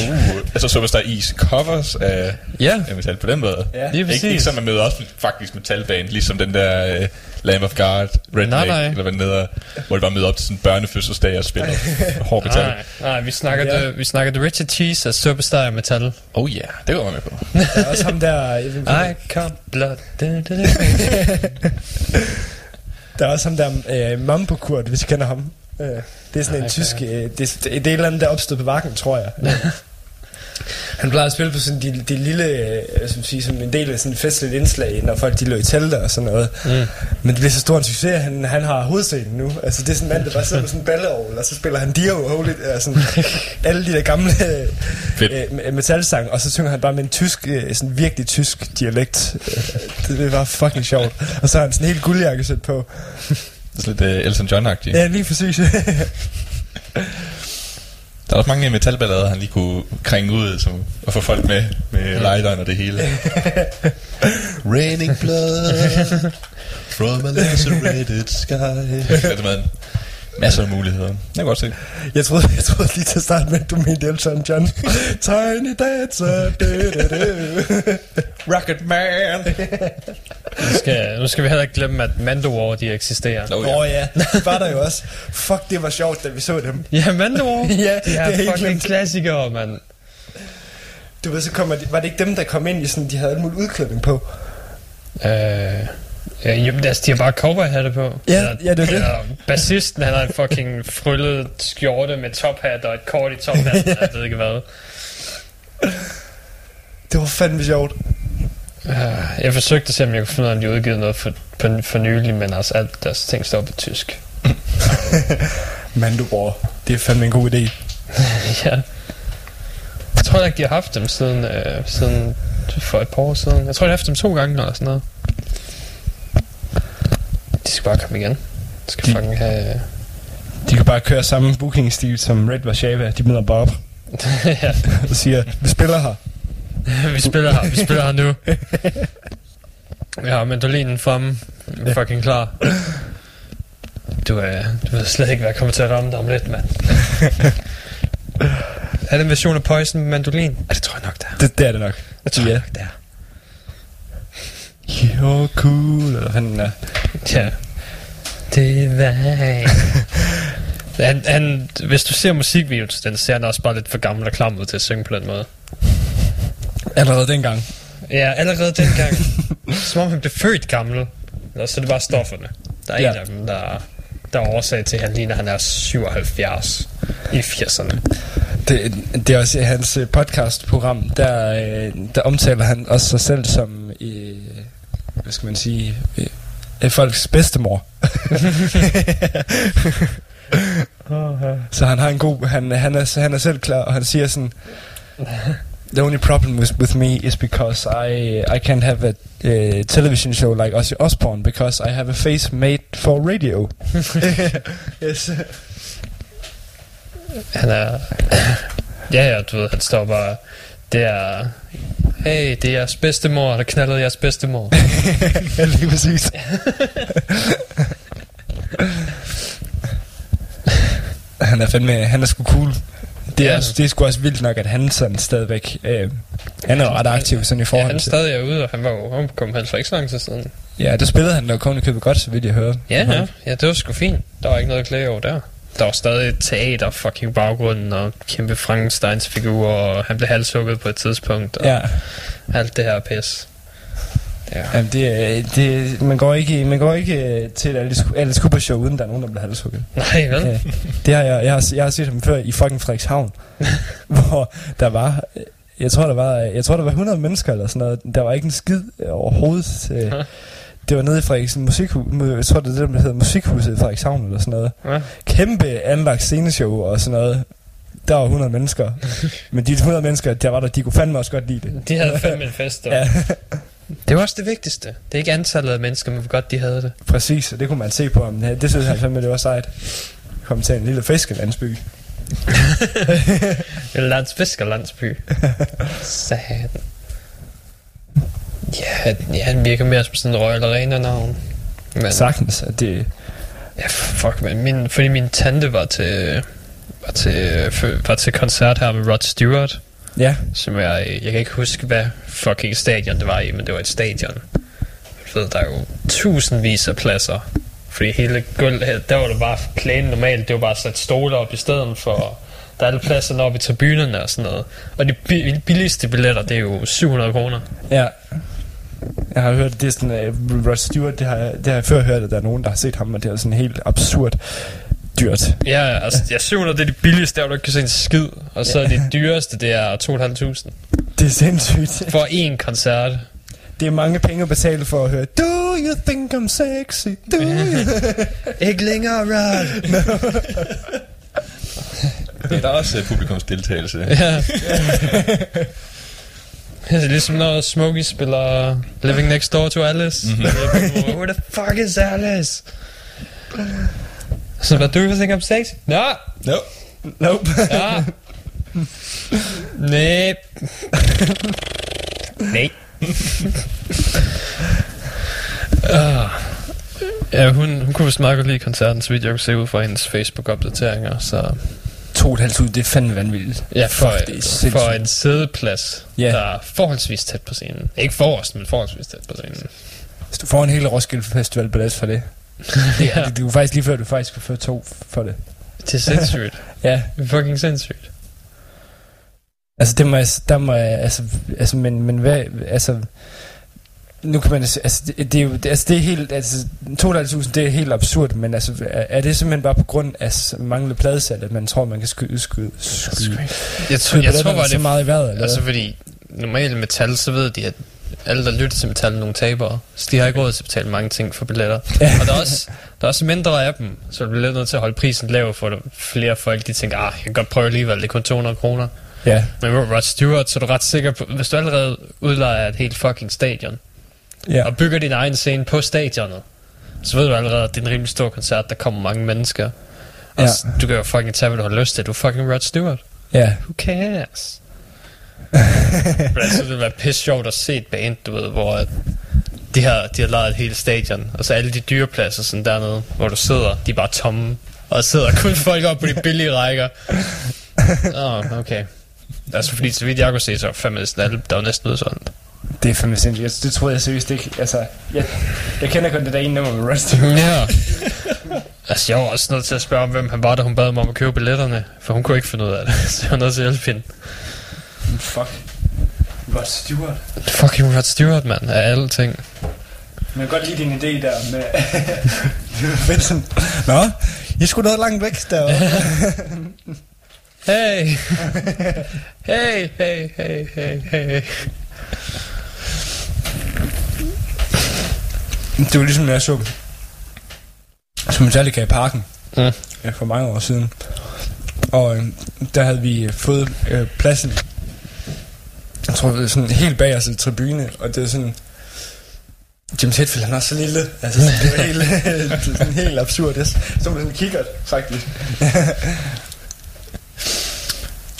Uh, altså Superstar Is covers af, Ja, af metal på den måde. Ja. lige Ikke, ikke som man møder også faktisk metalband, ligesom den der uh, Lamb of God, Redneck, Nej, nej. eller hvad den hedder, hvor de bare møder op til sådan en børnefødselsdag og spiller hård metal. Nej, nej, vi snakker, Ja. det, vi snakker The Richard Cheese af Superstar Metal. Oh ja, yeah, det går man med på. Der er også ham der, I come blood. Der er også ham der øh, Mambo Kurt, hvis I kender ham. Øh, det er sådan en Nej, tysk, øh, det, er, det er et eller andet, der opstod på vakken, tror jeg. Han plejede at spille på sådan de, de lille, øh, som, sige, som en del af sådan et festligt indslag, når folk de lå i telte og sådan noget. Mm. Men det bliver så stor en succes, at han, han har hovedscenen nu. Altså det er sådan en mand, der bare sidder på sådan en balleovl, og så spiller han Dio Holy, øh, sådan alle de der gamle Fedt. øh, metalsang, og så synger han bare med en tysk, øh, sådan virkelig tysk dialekt. Øh, det, det var fucking sjovt. Og så har han sådan en helt guldjakkesæt på. Det er lidt uh, Elton John-agtigt. Ja, lige præcis. Der er også mange metalballader, han lige kunne krænge ud som, og få folk med, med lighteren og det hele. Raining blood from a lacerated sky. Det er masser af muligheder. Jeg kan godt se. jeg, troede, jeg troede lige til at starte med, at du mente Elton John. Tiny dancer. Rocket Man! Nu skal, nu skal vi heller ikke glemme, at Mandalore, de eksisterer. Oh, Åh oh, ja, det var der jo også. Fuck, det var sjovt, da vi så dem. Ja, Mandalore. Ja, de det er helt fucking klassikere, mand. Du ved, så kommer de, var det ikke dem, der kom ind i sådan, de havde alt muligt udklædning på? Øh, ja, jamen, altså, de har bare cowboyhatte på. Ja, Eller- ja, det er det. Bassisten, han har en fucking fryllet skjorte med tophat og et kort i tophatten, jeg ved ikke hvad. Det var fandme sjovt. Uh, jeg forsøgte at se, om jeg kunne finde ud af, om de udgivet noget for, for, for nylig, men altså alt deres ting står på tysk. Mando, bror. Det er fandme en god idé. ja. Jeg tror ikke, de har haft dem siden, øh, siden for et par år siden. Jeg tror, de har haft dem to gange eller sådan noget. De skal bare komme igen. De skal De- fucking have... De kan bare køre samme booking-stil som Red Warszawa. De møder Bob ja, og siger, vi spiller her. vi spiller her. Vi spiller her nu. Ja, mandolinen fremme. Fucking klar. Du, øh, du ved slet ikke, hvad jeg kommer til at ramme dig om lidt, mand. er det en version af Poison med mandolin? Ja, det tror jeg nok, det er. Det, det er det nok. Jeg tror Ja. nok, det er. You're cool, eller fanden er. Ja. Det var... han, han, hvis du ser musikvideoen til den, ser han også bare lidt for gammel og klam ud til at synge på den måde. Allerede dengang. Ja, allerede dengang. som om han blev født gammel. Eller så er det bare stofferne. Der er ja. En af dem, der, der er årsag til, at han ligner, han er 77 i 80'erne. Det, det er også i hans øh, podcastprogram, der, øh, der omtaler han også sig selv som, øh, hvad skal man sige, øh, øh, folks bedstemor. Så han har en god, han, han, er, han er selv klar, og han siger sådan, The only problem with, with me is because I I can't have a uh, television show like Ozzy Osbourne because I have a face made for radio. yes. Han er... ja, ja, du ved, han står bare... Det er... Hey, det er jeres bedstemor, der knaldede jeres bedstemor. ja, lige præcis. han er fandme, han er sgu cool. Det er, Ja. ja. det er sgu også vildt nok, at han sådan stadigvæk, øh, han er ret aktiv sådan i ja, forhold han er stadig ude, og han var jo han kom helt for ikke så lang tid siden. Ja, der spillede han jo kun købet godt, så vidt jeg hører. Ja, ja, ja, det var sgu fint. Der var ikke noget at klage over der. Der var stadig et teater fucking baggrunden, og kæmpe Frankensteins figur, og han blev halshugget på et tidspunkt, og Ja, alt det her pis. Ja. Jamen, det, det, man går ikke, man går ikke øh, til et Alice, Alice Cooper show, uden der er nogen, der bliver halshugget. Nej, vel? Ja, det har jeg, jeg, har, jeg har set ham før i fucking Frederikshavn, hvor der var, øh, jeg tror der var, jeg tror der var 100 mennesker eller sådan noget. Der var ikke en skid øh, overhovedet. Øh. Det var nede i Frederiksen musikhus, jeg tror det er det, der hedder Musikhuset i Frederikshavn eller sådan noget. Ja. Kæmpe anlagt sceneshow og sådan noget. Der var 100 mennesker. Men de 100 mennesker, der var der, de kunne fandme også godt lide det. De havde fandme en fest, og Ja, det var også det vigtigste. Det er ikke antallet af mennesker, men hvor godt de havde det. præcis. Og det kunne man se på ham. Det, det synes han fandme, det var sejt. Kom til en lille fiskelandsby. En landsfiskerlandsby. Satan. Ja, ja, han virker mere som sådan en Royal Arena-navn. Men, Sagtens, at det... ja, fuck, man. Min, fordi min tante var til, var til, var til koncert her med Rod Stewart, Ja, som jeg, jeg kan ikke huske, hvad fucking stadion det var i, men det var et stadion. Du ved, der er jo tusindvis af pladser. Fordi hele gulvet, der var det bare plænen normalt, det var bare sat stole op i stedet for, der er alle pladserne oppe i tribunerne og sådan noget. Og de bi- billigste billetter, det er jo 700 kroner. ja. Jeg har hørt, det er sådan, uh, Rod Stewart, det har, jeg- det har jeg før hørt, at der er nogen, der har set ham, og det er sådan helt absurd dyrt. Ja, altså, ja, 700 det er de billigste, der du ikke kan se en skid. Og så er det dyreste, det er 2.500 Det er sindssygt. for én koncert. Det er mange penge at betale for at høre, Do you think I'm sexy? Do you? Ikke længere, Rod! Det er der også uh, publikums deltagelse. Ja. Det er ligesom når Smokey spiller Living Next Door to Alice. Mm-hmm. Who the fuck is Alice? Så hvad, do you think I'm sexy? Nå, No. Nope. ja. Nej. Nej. Ah. Ja, hun, hun kunne vist meget godt lide koncerten, så vidt jeg kunne se ud fra hendes Facebook-opdateringer. Så To og et halvt ud, det er fandme vanvittigt. ja, for, Fuck, det er sindssygt. for en sædeplads, Ja. der er forholdsvis tæt på scenen. Ikke forrest, men forholdsvis tæt på scenen. Hvis du får en hel Roskilde Festival billet for det. Det, Ja. det, det er faktisk lige før, du faktisk kunne få to for det. Det er sindssygt. Ja, Det er fucking sindssygt. altså det må jeg, der må jeg, altså, altså men, men hvad, altså, nu kan man, altså det, det er jo, det, altså det er helt, altså 2.500, det er helt absurd, men altså, er, er det simpelthen bare på grund af manglende pladesalg, at man tror, man kan skyde, skyde, skyde, Jeg, tror, skyde jeg tror bare, så det meget i vejret, eller Altså fordi normalt metal, så ved de, at alle, der lytter til metal, er nogle tabere. Så de har ikke råd til at betale mange ting for billetter. Og der er også, Der er også mindre af dem, så du bliver lidt nødt til at holde prisen lav, for flere folk de tænker, ah, jeg kan godt prøve alligevel, det er kun 200 kroner. Ja. Men med Rod Stewart, så er du ret sikker på, hvis du allerede udlejer et helt fucking stadion, Ja. og bygger din egen scene på stadionet, så ved du allerede, at det er en rimelig stor koncert, der kommer mange mennesker. Og Ja. du kan jo fucking tage, hvad du har lyst til. Du er fucking Rod Stewart. Ja. Who cares? Men altså, det ville være pisse sjovt at se et band, du ved, hvor de har, de har lavet et helt stadion, og så alle de dyrepladser sådan dernede, hvor du sidder, de er bare tomme, og der sidder kun folk op på de billige rækker. Åh, oh, okay. Altså, fordi så vidt jeg kunne se, så var fandme næsten alle, der var næsten udsolgt. Det er fandme sindssygt. Jeg- Det troede jeg seriøst ikke. Altså, jeg, jeg kender kun det der ene nummer med Stewart. Ja. Altså, jeg var også nødt til at spørge, om, hvem han var, da hun bad mig om at købe billetterne, for hun kunne ikke finde ud af det, så jeg var nødt til at hjælpe hende. Fuck. Rod Stewart. Fucking Rod Stewart, mand, af alle ting. Men jeg kan godt lide din idé der med... fedt sådan... Nå, I skulle noget langt væk derovre. Hey! hey, hey, hey, hey, hey. Det var ligesom, jeg så... Så Metallica i parken. Mm. For mange år siden. Og øh, der havde vi øh, fået øh, pladsen. Jeg tror, det sådan helt bag os i tribune. Og det var sådan... James Hetfield, han er så lille. Altså, sådan, det var helt, det sådan helt absurd. Jeg så sådan en kikkert, faktisk.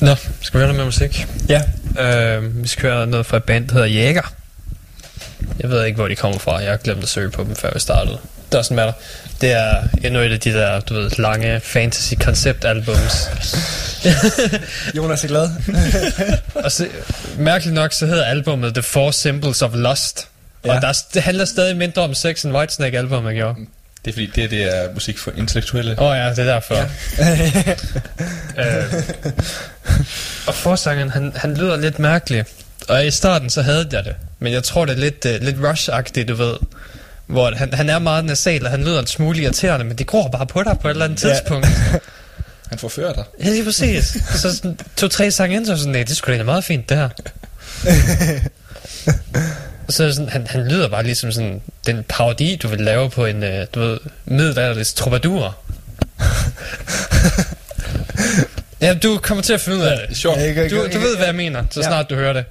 Nå, skal vi høre noget med musik? Ja. Øh, vi skal høre noget fra et band, der hedder Jæger. Jeg ved ikke, hvor de kommer fra. Jeg har glemt at søge på dem, før vi startede. Det er sådan matter. Det er endnu et af de der, du ved, lange fantasy konceptalbums. Jonas er glad. Og så, mærkeligt nok, så hedder albumet The Four Symbols of Lust. Ja. Og der, er- det handler stadig mindre om sex end Whitesnake albumet gjorde. Det er fordi, det, det er musik for intellektuelle. Åh oh, ja, det er derfor. Ja. øh, og forsangeren, han, han lyder lidt mærkelig. Og i starten, så havde jeg det. Men jeg tror, det er lidt, uh, lidt rush-agtigt, du ved. Hvor han, han er meget nasal, og han lyder en smule irriterende, men det går bare på dig på et eller andet Ja. tidspunkt. Han forfører dig. Ja, lige præcis. Så to-tre sange ind, så sådan, nej, det skulle da egentlig meget fint, det her. Så sådan, han, han lyder bare ligesom sådan den parodi, du vil lave på en, øh, du ved, middelalderlig troubadour. ja, du kommer til at finde ud af det. Jeg kan- Du, du ved, hvad jeg mener, så Ja. snart du hører det.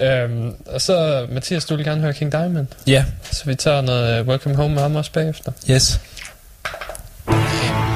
Øhm, og så, Mathias, du vil gerne høre King Diamond. Ja. Så vi tager noget uh, Welcome Home med ham også bagefter. Yes. Under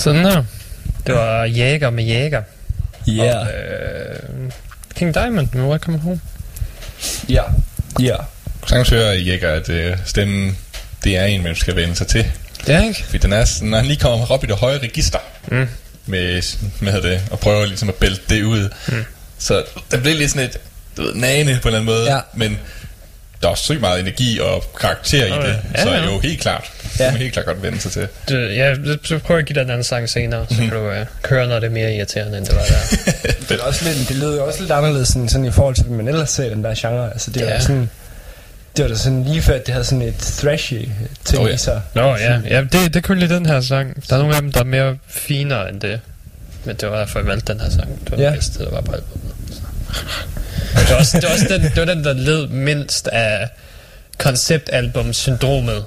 Sådan der. Det var Jæger med Jæger. Ja. Og, øh, King Diamond med Welcome Home. Ja. Ja. Sagtens hører I ikke, at øh, stemmen, det er en, man skal vende sig til. Det er ikke? Fordi den er, sådan- når han lige kommer op i det høje register, Mm. med, med det, og prøver ligesom at bælte det ud. Mm. Så det bliver lidt sådan et, du ved, nane på en eller anden måde, Ja. men der er også sygt meget energi og karakter i Nå, det, ja. så ja. jo helt klart. Ja. Ja. Man helt klart godt vende sig til. Du, ja, så prøver jeg at give dig den anden sang senere, så kan du uh, køre, når det er mere irriterende, end det var der. Det, er også lidt, det lyder jo også lidt anderledes sådan, sådan i forhold til, hvad man ellers ser den der genre. Altså, det er Ja. sådan... Det var da sådan lige før, at det havde sådan et thrashy ting Oh, ja. ja. i sig. Nå ja, ja det, det kunne lide den her sang. Der er nogle af dem, der er mere finere end det. Men det var derfor, jeg valgte den her sang. Det var Ja. den bedste, der var på albumet. Det var også, det var også den, det var den, der led mindst af konceptalbum-syndromet.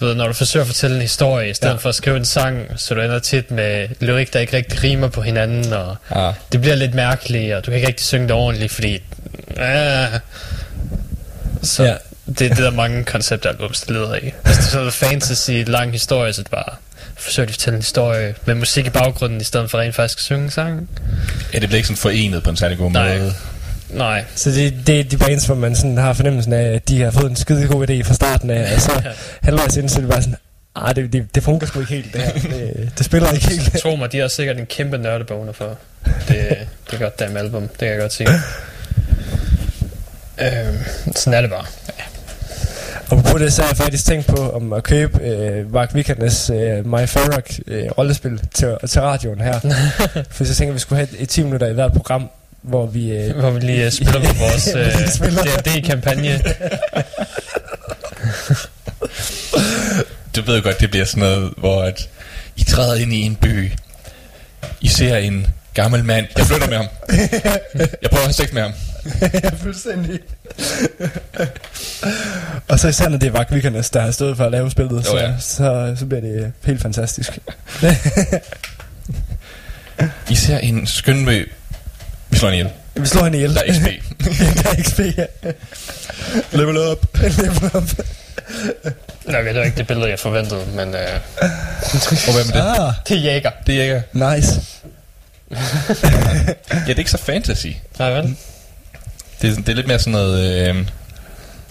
Du ved, når du forsøger at fortælle en historie, i stedet ja. Ja. for at skrive en sang, så du ender tit med lyrik, der ikke rigtig rimer på hinanden, og Ah. det bliver lidt mærkeligt, og du kan ikke rigtig synge det ordentligt, fordi... Ah, så ja. Ja. det er det, der mange konceptalbums der leder i. Hvis det er sådan fantasy, lang historie, så det bare forsøger de at fortælle en historie med musik i baggrunden, i stedet for rent faktisk at synge sangen. Ja, det bliver ikke sådan forenet på en særlig god Nej. måde. Nej. Så det, det er de bands, hvor man sådan har fornemmelsen af, at de har fået en skide god idé fra starten af, og så Ja. halvvejs inden, så er det bare sådan, ah, det, det, det fungerer sgu ikke helt, det her. Det, det spiller ikke helt. Tro mig, de har sikkert en kæmpe nørdeboner for. Det, det er godt, der album. Det kan jeg godt sige. Øhm, sådan er det bare. Og på det, så har jeg faktisk tænkt på om at købe øh, Mark Vikernes øh, My Farrock øh, rollespil til, til radioen her. For så tænker jeg, at vi skulle have et, et 10 minutter i hvert program, hvor vi... Øh, Hvor vi lige uh, spiller på vores spiller. D&D-kampagne. Du ved jo godt, det bliver sådan noget, hvor at I træder ind i en by. I ser en gammel mand. Jeg flytter med ham. Jeg prøver at have sex med ham. ja, fuldstændig. og så især når det er Vikernes, der har stået for at lave spillet, så, Jo, ja. så, så bliver det helt fantastisk. I ser en skøn mø. Vi slår hende ihjel. vi slår hende ihjel. Der er XP. der er XP, ja. Level up. Level up. Nej, det var ikke det billede, jeg forventede, men uh, Og hvad med det? Ah, det er jæger. Det er ikke... nice. Ja, det er ikke så fantasy. Nej, vel? Det er, det er lidt mere sådan noget... Øh,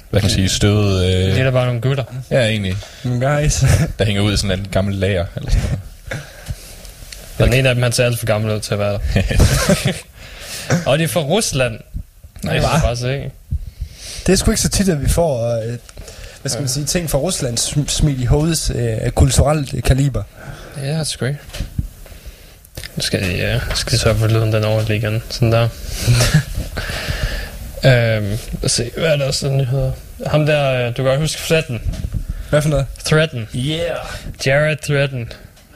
hvad kan man sige? Støvet... Det Øh, er da bare nogle gutter. ja, egentlig. Nice. Der hænger ud i sådan en gammel lager. Eller sådan noget. Den ene af dem, han ser alt for gammel ud til at være der. Og de er fra Rusland. Nej, det er bare se. Det er sgu ikke så tit, at vi får... Øh, hvad skal man sige, ting fra Rusland sm- smidt i hovedets øh, kulturelt øh, kaliber. Ja, det er sgu ikke. Nu skal de, ja, skal de sørge for, lyden den over igen. Sådan der. øhm, lad os se, hvad er der også af nyheder? Ham der, øh, du kan godt huske Threaten. Hvad for noget? Threaten. Yeah. Jared Threaten.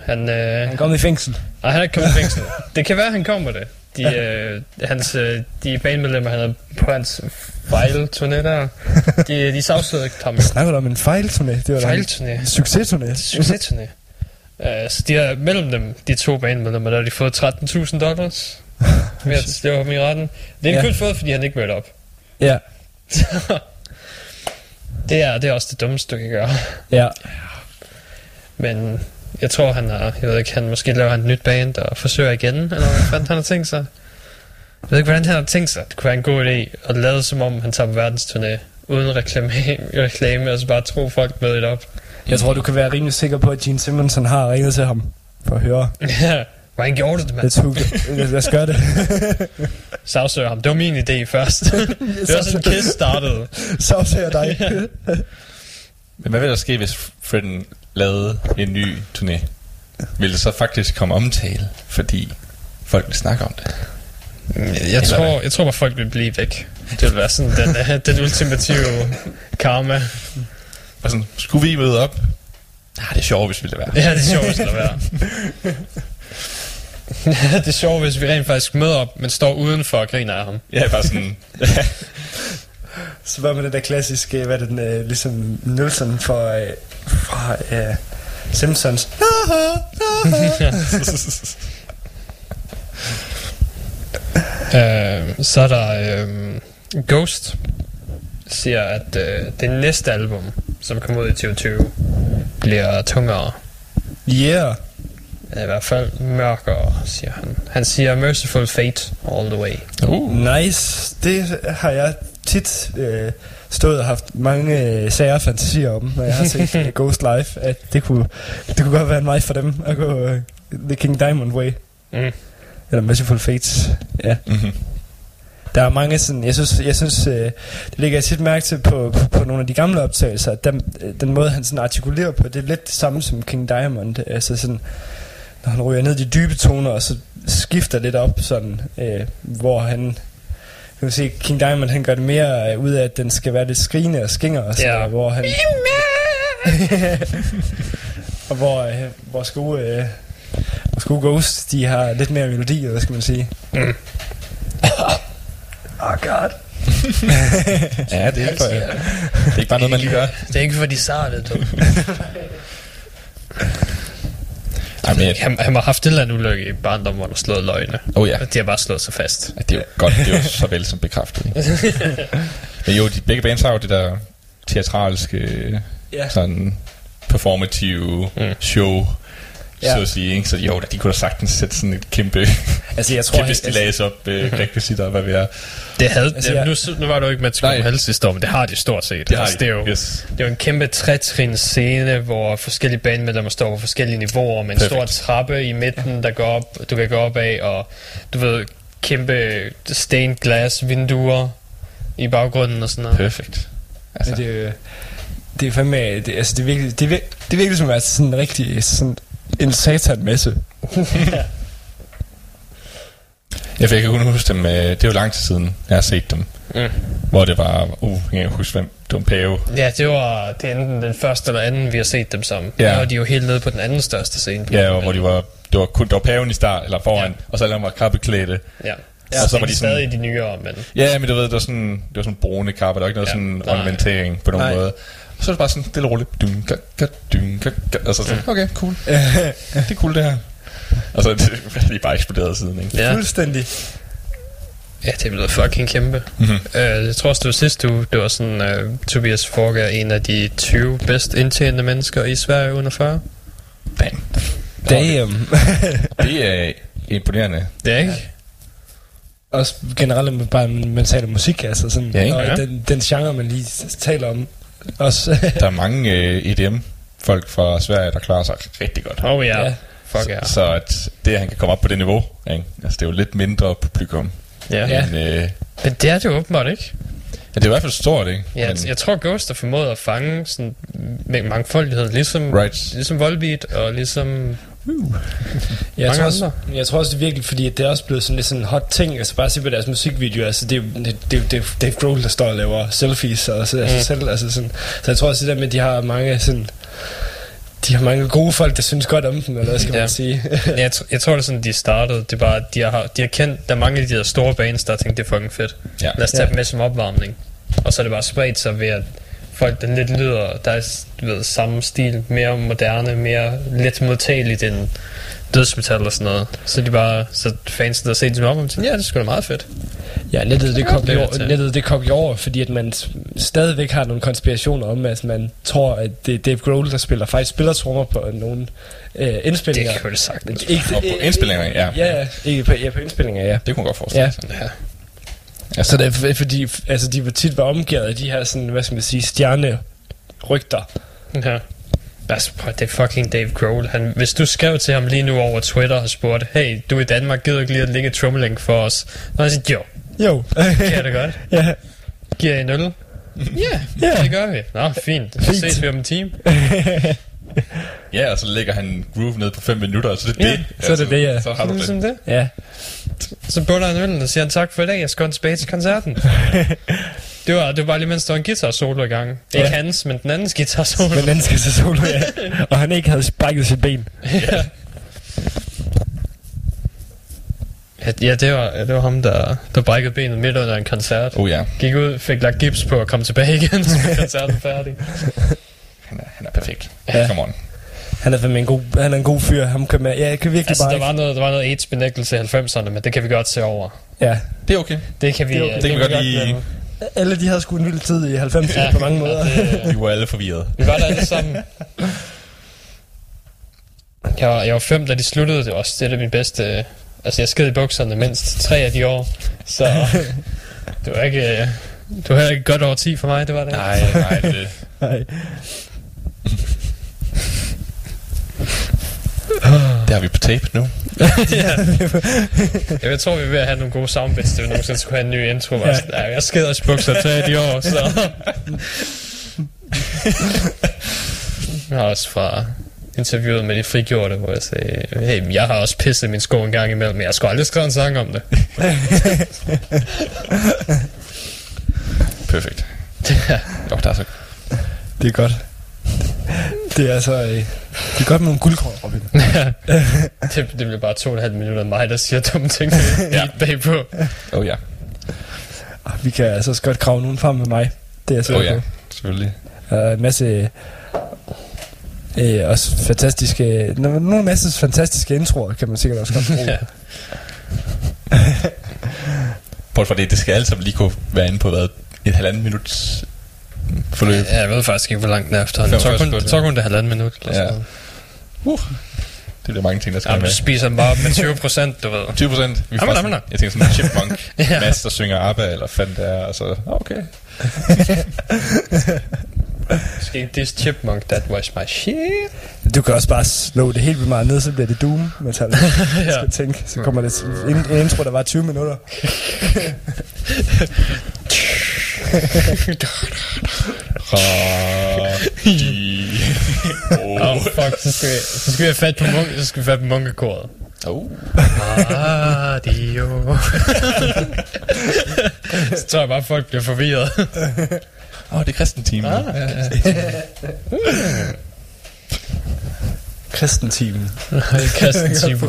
Han, øh, Han kom i fængsel. nej, han er ikke kommet i fængsel. det kan være, han kommer det. De, øh, hans, øh, de bandmedlemmer, han havde på hans fejlturné der, de, de sagsøgte ham. Snakker du om en fejlturné? Det var en Fejlturné. succesturné. Succesturné. Uh, så de har mellem dem, de to bandmedlemmer, der har de fået 13.000 dollars ved at slå ham i retten. Det er Ja. ja. kun fået, fordi han ikke mødte op. Ja. det, er, det er også det dummeste, du kan gøre. Ja. Men jeg tror, han har, jeg ved ikke, han måske laver han et nyt band og forsøger igen, eller hvad fanden han har tænkt sig. Jeg ved ikke, hvordan han har tænkt sig. Det kunne være en god idé at lade som om, han tager på verdensturné uden reklame, reklame og så bare tro folk med det op. Jeg tror, du kan være rimelig sikker på, at Gene Simmons han har ringet til ham for at høre. Ja, hvordan gjorde du det, mand? Let's hook it. Lad os gøre det. Sagsøger ham. Det var min idé først. det var sådan, Kiss startede. Jeg dig. Men hvad vil der ske, hvis Fredden lavede en ny turné? Vil det så faktisk komme omtale, fordi folk vil snakke om det? Jeg tror, jeg tror bare, folk vil blive væk. Det vil være sådan den, uh, den ultimative karma. Og sådan, skulle vi møde op? Nej, det er sjovt, hvis vi lader være. Ja, det er sjovt, hvis det være. det er sjovt, hvis vi rent faktisk møder op, men står udenfor og griner af ham. Ja, bare sådan... Så var med det der klassiske, hvad er det den, øh, ligesom Nielsen for, øh, fra øh, Simpsons. Uh, så er der uh, Ghost, siger, at uh, det næste album, som kommer ud i 2020, bliver tungere. Yeah. i hvert fald mørkere, siger han. Han siger Merciful Fate all the way. Uh. Nice. Det har jeg tit øh, stået og haft mange øh, sager og fantasier om, når jeg har set øh, Ghost Live, at det kunne, det kunne godt være en vej for dem at gå øh, The King Diamond Way. Mm. Eller Merciful Fates. Ja. Mm-hmm. Der er mange sådan, jeg synes, jeg synes øh, det ligger jeg tit mærke til på, på, på nogle af de gamle optagelser, at den, øh, den måde han sådan artikulerer på, det er lidt det samme som King Diamond, altså sådan, når han ryger ned i de dybe toner, og så skifter lidt op sådan, øh, hvor han, kan man sige, King Diamond han gør det mere øh, ud af, at den skal være lidt skrigende og skinger, og sådan, Ja. hvor han, og hvor, øh, hvor sko, øh, hvor sko Ghost, de har lidt mere melodi, hvad skal man sige. Mm. Oh god. Ja, det er ikke, for, det er ikke bare noget, man lige gør. Det er ikke for de sarte, du. Ej, men jeg, Han, han har haft et eller andet ulykke i barndom, hvor han har slået løgne. oh ja, Og de har bare slået sig fast. Ja, det er jo godt, det er jo så vel som bekræftet. ikke? Men jo, de, begge bands har jo det der teatralske, Ja. sådan performative Mm. show, Ja. så at sige. Ikke? Så jo, de kunne da sagtens sætte sådan et kæmpe, Altså jeg tror, kæmpe stillads op, øh, rekvisitter og hvad vi er. Det havde, Altså, altså, jeg- nu, nu var jo ikke med. Skue Hals sidste år, men det har de stort set. Det har altså, de. det, er jo, Yes. det er jo en kæmpe trætrins scene, hvor forskellige bandmedlemmer står på forskellige niveauer, med en Perfekt. stor trappe i midten, der går op, du kan gå op af, og du ved, kæmpe stained glass vinduer i baggrunden og sådan noget. Perfekt. Altså. Altså, Det, er jo- det er fandme, det, altså det er virkelig, det er, vir- det er virkelig som at være sådan en rigtig, sådan en satan messe. jeg kan kun huske dem, øh, det er jo lang tid siden, jeg har set dem. Mm. Hvor det var, uh, jeg kan huske hvem, det var pave. Ja, det var det enten den første eller anden, vi har set dem som. Ja. Ja. Og de jo helt nede på den anden største scene. på Ja, og hvor de var, det var kun, der var paven i start, eller foran, Ja. og så dem var krabbeklædte. Ja. Ja, og så var de sådan, stadig de nyere, men... Ja, men du ved, det var sådan, det var sådan brune kapper, der var ikke noget Ja, sådan nej. ornamentering på nogen Nej. måde. Og så er det bare sådan stille og roligt. Dun, ka, ka, dun, ka, ka, og så sådan, okay, cool. det er cool det her. Og så er det, de er bare eksploderet siden, ikke? Ja, Fuldstændig. ja det er blevet fucking kæmpe. Mm-hmm. Uh, jeg tror også, det var sidste uge, det var sådan, uh, Tobias Forge er en af de 20 bedst indtjenende mennesker i Sverige under 40. Bam. Damn. Det er imponerende. Det er ikke? Også generelt med bare man taler musik, altså sådan, Ja, ikke? og Ja. den, den genre, man lige taler om. Også, Der er mange øh, EDM-folk fra Sverige, der klarer sig rigtig godt. Oh ja. Ja. Fuck ja. Så at det, at han kan komme op på det niveau, ikke? Altså, det er jo lidt mindre publikum. Ja. Ja. Men, øh, Men det er det jo åbenbart ikke. ja, det er i hvert fald stort, ikke? Ja, Men, jeg, jeg tror, Ghost har formået at fange sådan med mangfoldighed, ligesom, Right. ligesom Volbeat og ligesom... jeg, Mange tror også, jeg tror også, det er virkelig, fordi det er også blevet sådan lidt sådan en hot ting. Altså bare se på deres musikvideoer. Altså det er jo det, det, det, Dave Grohl, der står og laver selfies og så, altså Mm. selv. Altså sådan. Så jeg tror også, det der med, at de har mange sådan... De har mange gode folk, der synes godt om dem, eller hvad skal Ja. man sige? Jeg, tr- jeg tror, det er sådan, de startede. Det er bare, de har, de har kendt, der er mange af de der store bands, der har tænkt, det er fucking fedt. Ja. Lad os tage Ja. dem med som opvarmning. Og så er det bare spredt sig ved, at folk, der lidt lyder, der er du ved, samme stil, mere moderne, mere let modtageligt end dødsmetal og sådan noget. Så de bare, så fans, der set dem op, og tænker, ja, det er sgu da meget fedt. Ja, nettet det, godt kom jo, til. nettet det kom jo over, fordi at man stadigvæk har nogle konspirationer om, at man tror, at det er Dave Grohl, der spiller, faktisk spiller trommer på nogle øh, Det indspillinger. kan jo det sagtens. Ikke, på indspillinger, ja. Ja, ja, ikke på, ja, på indspillinger, ja. Det kunne man godt forestille Ja. sig. Ja. Så det er fordi, altså de var tit var omgivet af de her sådan, hvad skal man sige, stjernerygter. Ja. Altså, det er fucking Dave Grohl. Han, hvis du skrev til ham lige nu over Twitter og spurgte, hey, du er i Danmark, gider du ikke lige at lægge et trommelink for os? Og han siger, jo, Jo. jeg det godt. ja. Giver I en øl? Ja, Ja. det gør vi. Nå, fint. Så ses vi om en time. Ja, og så lægger han groove ned på 5 minutter, så det er Ja, det. så er det det, ja. Så har du det. Ligesom det. Ja. Så bunder han øllen og siger han, tak for i dag, jeg skal tilbage til koncerten. det, var, det var bare lige mens der var en guitar solo i gang. Ikke Ja. hans, men den andens guitar solo. Men den skal til solo, ja. Og han ikke havde brækket sit ben. ja. Ja, det var, det var ham, der, der brækkede benet midt under en koncert. Oh ja, Gik ud, fik lagt gips på og kom tilbage igen, så koncerten færdig. han er, han er perfekt. Ja. Come on. Han er fandme en god, han er en god fyr. Han kan, med, ja, jeg kan virkelig Altså, bare der var noget, der var noget AIDS-benægtelse i 90'erne, men det kan vi godt se over. Ja. Det er okay. Det kan vi, Det er okay. Det kan vi godt glemme. Alle de havde sgu en vild tid i 90'erne Ja, på mange måder. Ja, det, Vi var alle forvirrede. vi var der alle sammen. Jeg var, jeg var fem, da de sluttede. Det var også det er min bedste... Altså, jeg sked i bukserne mindst tre af de år. Så det var ikke... Det var heller ikke godt over 10 for mig, det var det. Nej, nej, det... Nej. Det har vi på tape nu. ja. Jeg tror, vi er ved at have nogle gode soundbits, til vi nogensinde skulle have en ny intro. Ja. Ja, jeg skeder i bukser tre af de år, så... Jeg har også fra interviewet med de frigjorte, hvor jeg sagde, hey, jeg har også pisset min sko en gang imellem, men jeg skulle aldrig skrive en sang om det. Perfekt. Ja. Der er så... Det er godt. Det er altså... Øh, det er godt med nogle guldkorn, Robin. Ja. det, det bliver bare to og et halvt minutter af mig, der siger dumme ting ja. bagpå. Oh ja. Vi kan altså også godt krave nogen frem med mig. Det er jeg sikker Oh ja, på. selvfølgelig. Er en masse... Øh, også fantastiske... Nogle masse fantastiske introer, kan man sikkert også godt bruge. Ja. Prøv for det, det skal alle sammen lige kunne være inde på hvad, et halvandet minuts forløb. Ja, jeg ved faktisk ikke, hvor langt den er efterhånden. Så 45 kun, så kun det halvanden minut. Eller Ja. sådan. Uh, det bliver mange ting, der skal Ja, ja, du med. spiser dem bare med 20 procent, du ved. 20 procent. Vi Jamen, sådan, jamen. jeg tænker sådan en chipmunk. Ja. Mads, der synger ABBA, eller fandt det er, og så, okay. Skal this chipmunk, that was my shit. Du kan også bare slå det helt vildt meget ned, så bliver det doom metal. ja. skal tænke. Så kommer det en, en intro, der var 20 minutter. Åh, oh, fuck, så skal, vi, så skal vi have fat på, munk, så skal vi have fat på munkekoret. Oh. Radio. så tror jeg bare, folk bliver forvirret. Åh, oh, det er kristen time. Ah. Ja, ja. Kristentimen. Kristen team på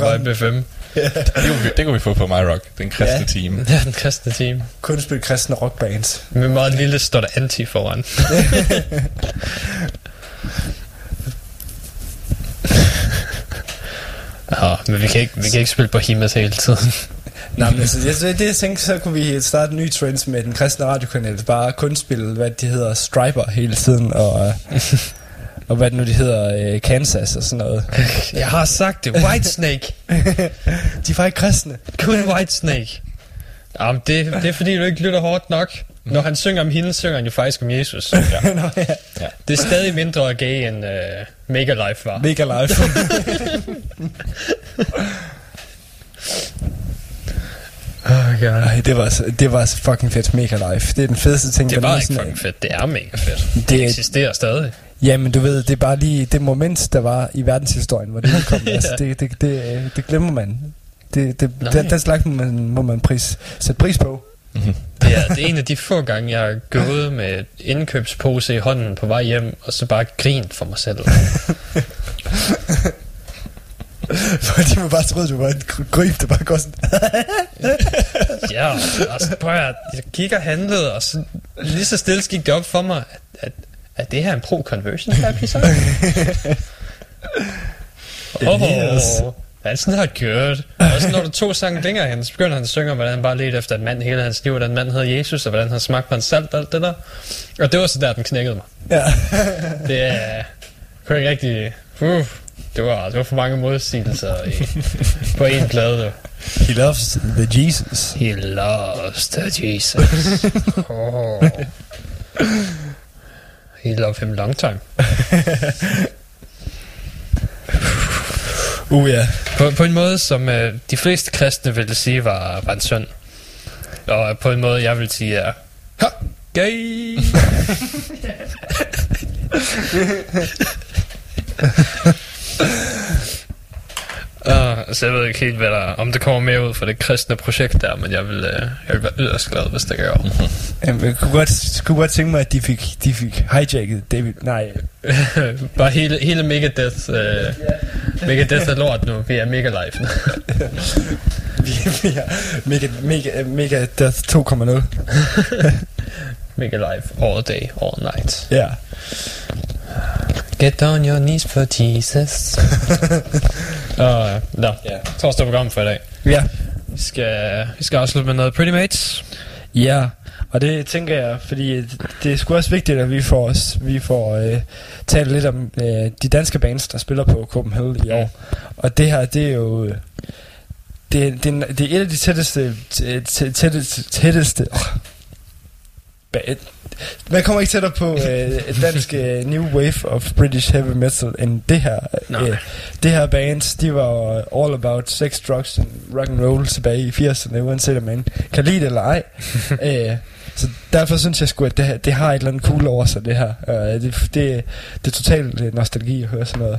BFM. Det, kunne vi, det kunne vi få på My Rock, den kristne Ja. team. Det er den kristne team. Kun spille kristne rockbands. Med meget lille står der anti foran. Ja, men vi kan ikke, vi kan ikke spille på Himas hele tiden. Nej, men altså, jeg, det jeg tænkte, så kunne vi starte en ny trend med den kristne radiokanal. Bare kun spille, hvad de hedder, Striper hele tiden, og, øh, og hvad det nu de hedder, øh, Kansas og sådan noget. Jeg har sagt det. Whitesnake. De er faktisk kristne. Kun Whitesnake. Jamen, det, det er fordi, du ikke lytter hårdt nok. Når han synger om hende, synger han jo faktisk om Jesus. Ja. Nå, ja. Det er stadig mindre gay, end uh, Mega Life var. Mega live. Oh, God. Ej, det var, så- det var så fucking fedt. Mega live. Det er den fedeste ting, Det der var ikke fucking fedt. Det er mega fedt. Det Det er- eksisterer stadig. Jamen, du ved, det er bare lige det moment, der var i verdenshistorien, hvor det udkom. Ja. altså, det, det, det, det glemmer man. Det, det, Nej. den, den slags må man, må man pris, sætte pris på. Det er, det er en af de få gange, jeg har gået med indkøbspose i hånden på vej hjem, og så bare grint for mig selv. Fordi man bare troede, du var en gry- gryb, der bare går sådan... Ja, altså prøv at, jeg gik og handlede, og så lige så stille gik det op for mig, at, at, at det her er en pro-conversion therapy sang. Åh, Yes. oh, that's not good. Og så når du to sange længere hen, så begynder han at synge om, hvordan han bare ledte efter en mand hele hans liv, og den mand hedder Jesus, og hvordan han smagte på en salt og alt det der. Og det var så der, den knækkede mig. Ja. Det er... kunne ikke rigtig... Uh, det var, det var for mange modsigelser i, på en plade. Du. He loves the Jesus. He loves the Jesus. Oh. He loved him long time. Uh, ja. På, på en måde, som øh, de fleste kristne ville sige, var, var en synd. Og på en måde, jeg vil sige, er... Ha! Gay! Uh, så jeg ved ikke helt, hvad der, om det kommer mere ud for det kristne projekt der, men jeg vil, uh, jeg vil være yderst glad, hvis det gør. Jamen, jeg kunne godt, kunne godt tænke mig, at de fik, de fik hijacket David... Nej, Bare hele, hele Megadeth, uh, Megadeth er lort nu, vi er Mega Life nu. vi, er mega, mega, mega Death 2.0. Mega Life, all day, all night. Ja. Get on your knees for Jesus. Og, uh, nå, Ja. torsdag program for i dag. Ja. Vi skal, vi skal afslutte med noget Pretty Mates. Ja, Og det tænker jeg, fordi det, det er sgu også vigtigt, at vi får, os, vi får øh, talt lidt om øh, de danske bands, der spiller på Copenhagen i år. Og det her, det er jo... øh, Det, det, er- det er et af de tætteste... tæ- tæ- Tætteste... tætteste oh, man kommer ikke tættere på øh, dansk øh, new wave of British heavy metal end det her. Øh, det her band, de var all about sex, drugs and rock and roll tilbage i 80'erne, uanset om man kan lide det eller ej. øh, så derfor synes jeg sgu, at det, her- det har et eller andet cool over sig, det her. Øh, det, det, det er totalt øh, nostalgi at høre sådan noget.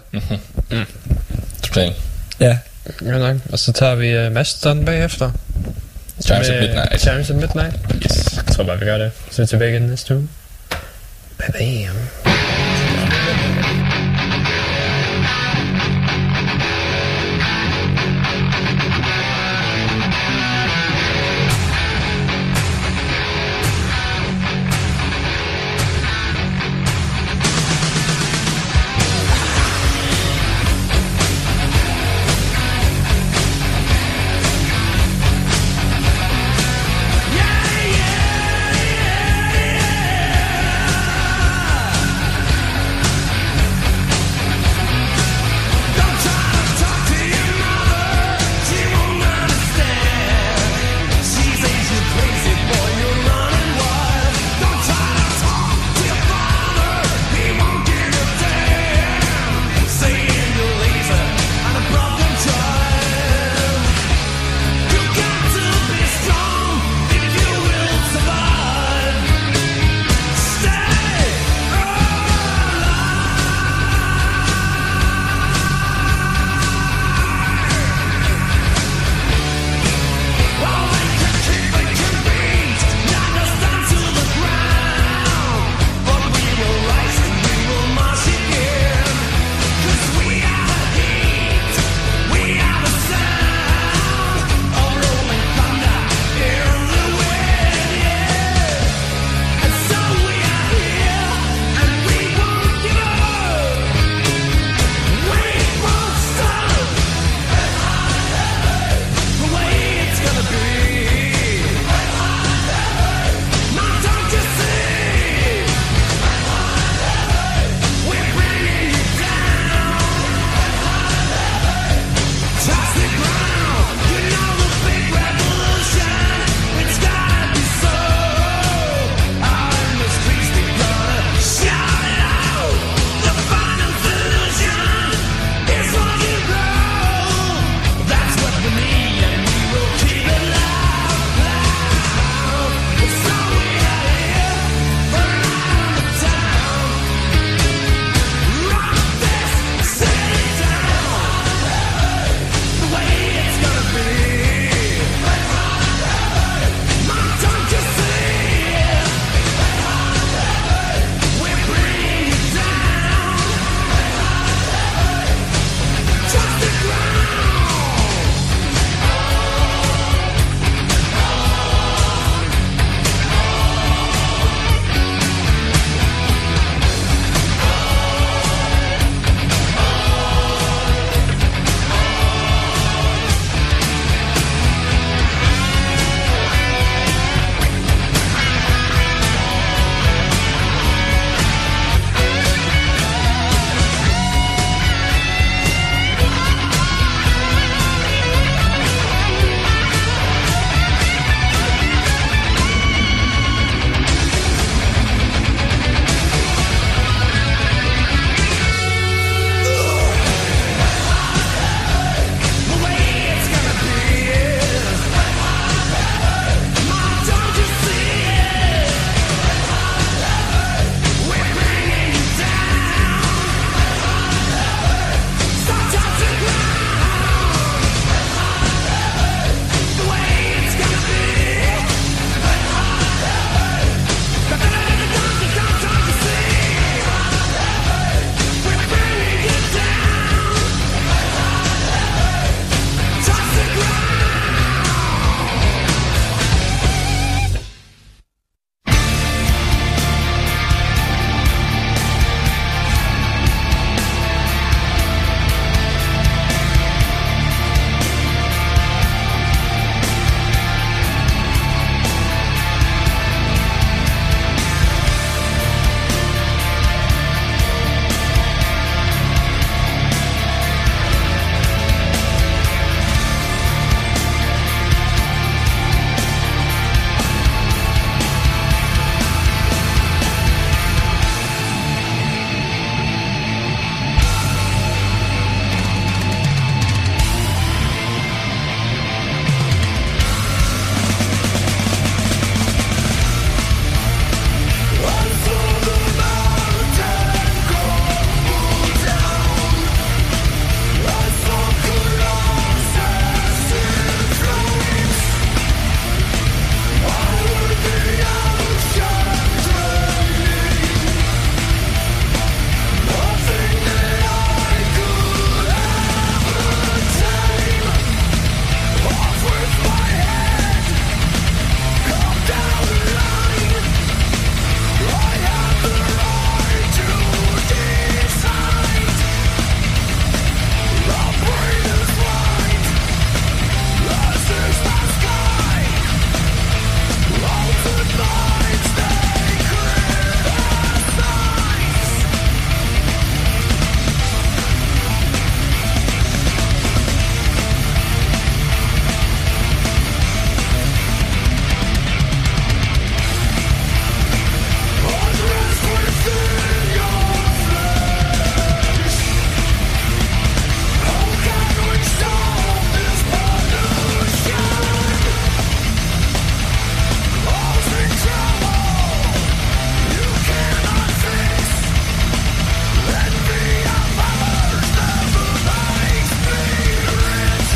Totalt. Ja. Ja nok. Og så tager vi uh, Mastodon bagefter. Chimes at Midnight. Chimes at Midnight. Yes. Jeg tror bare, vi gør det. Så er vi tilbage igen næste uge. Bam.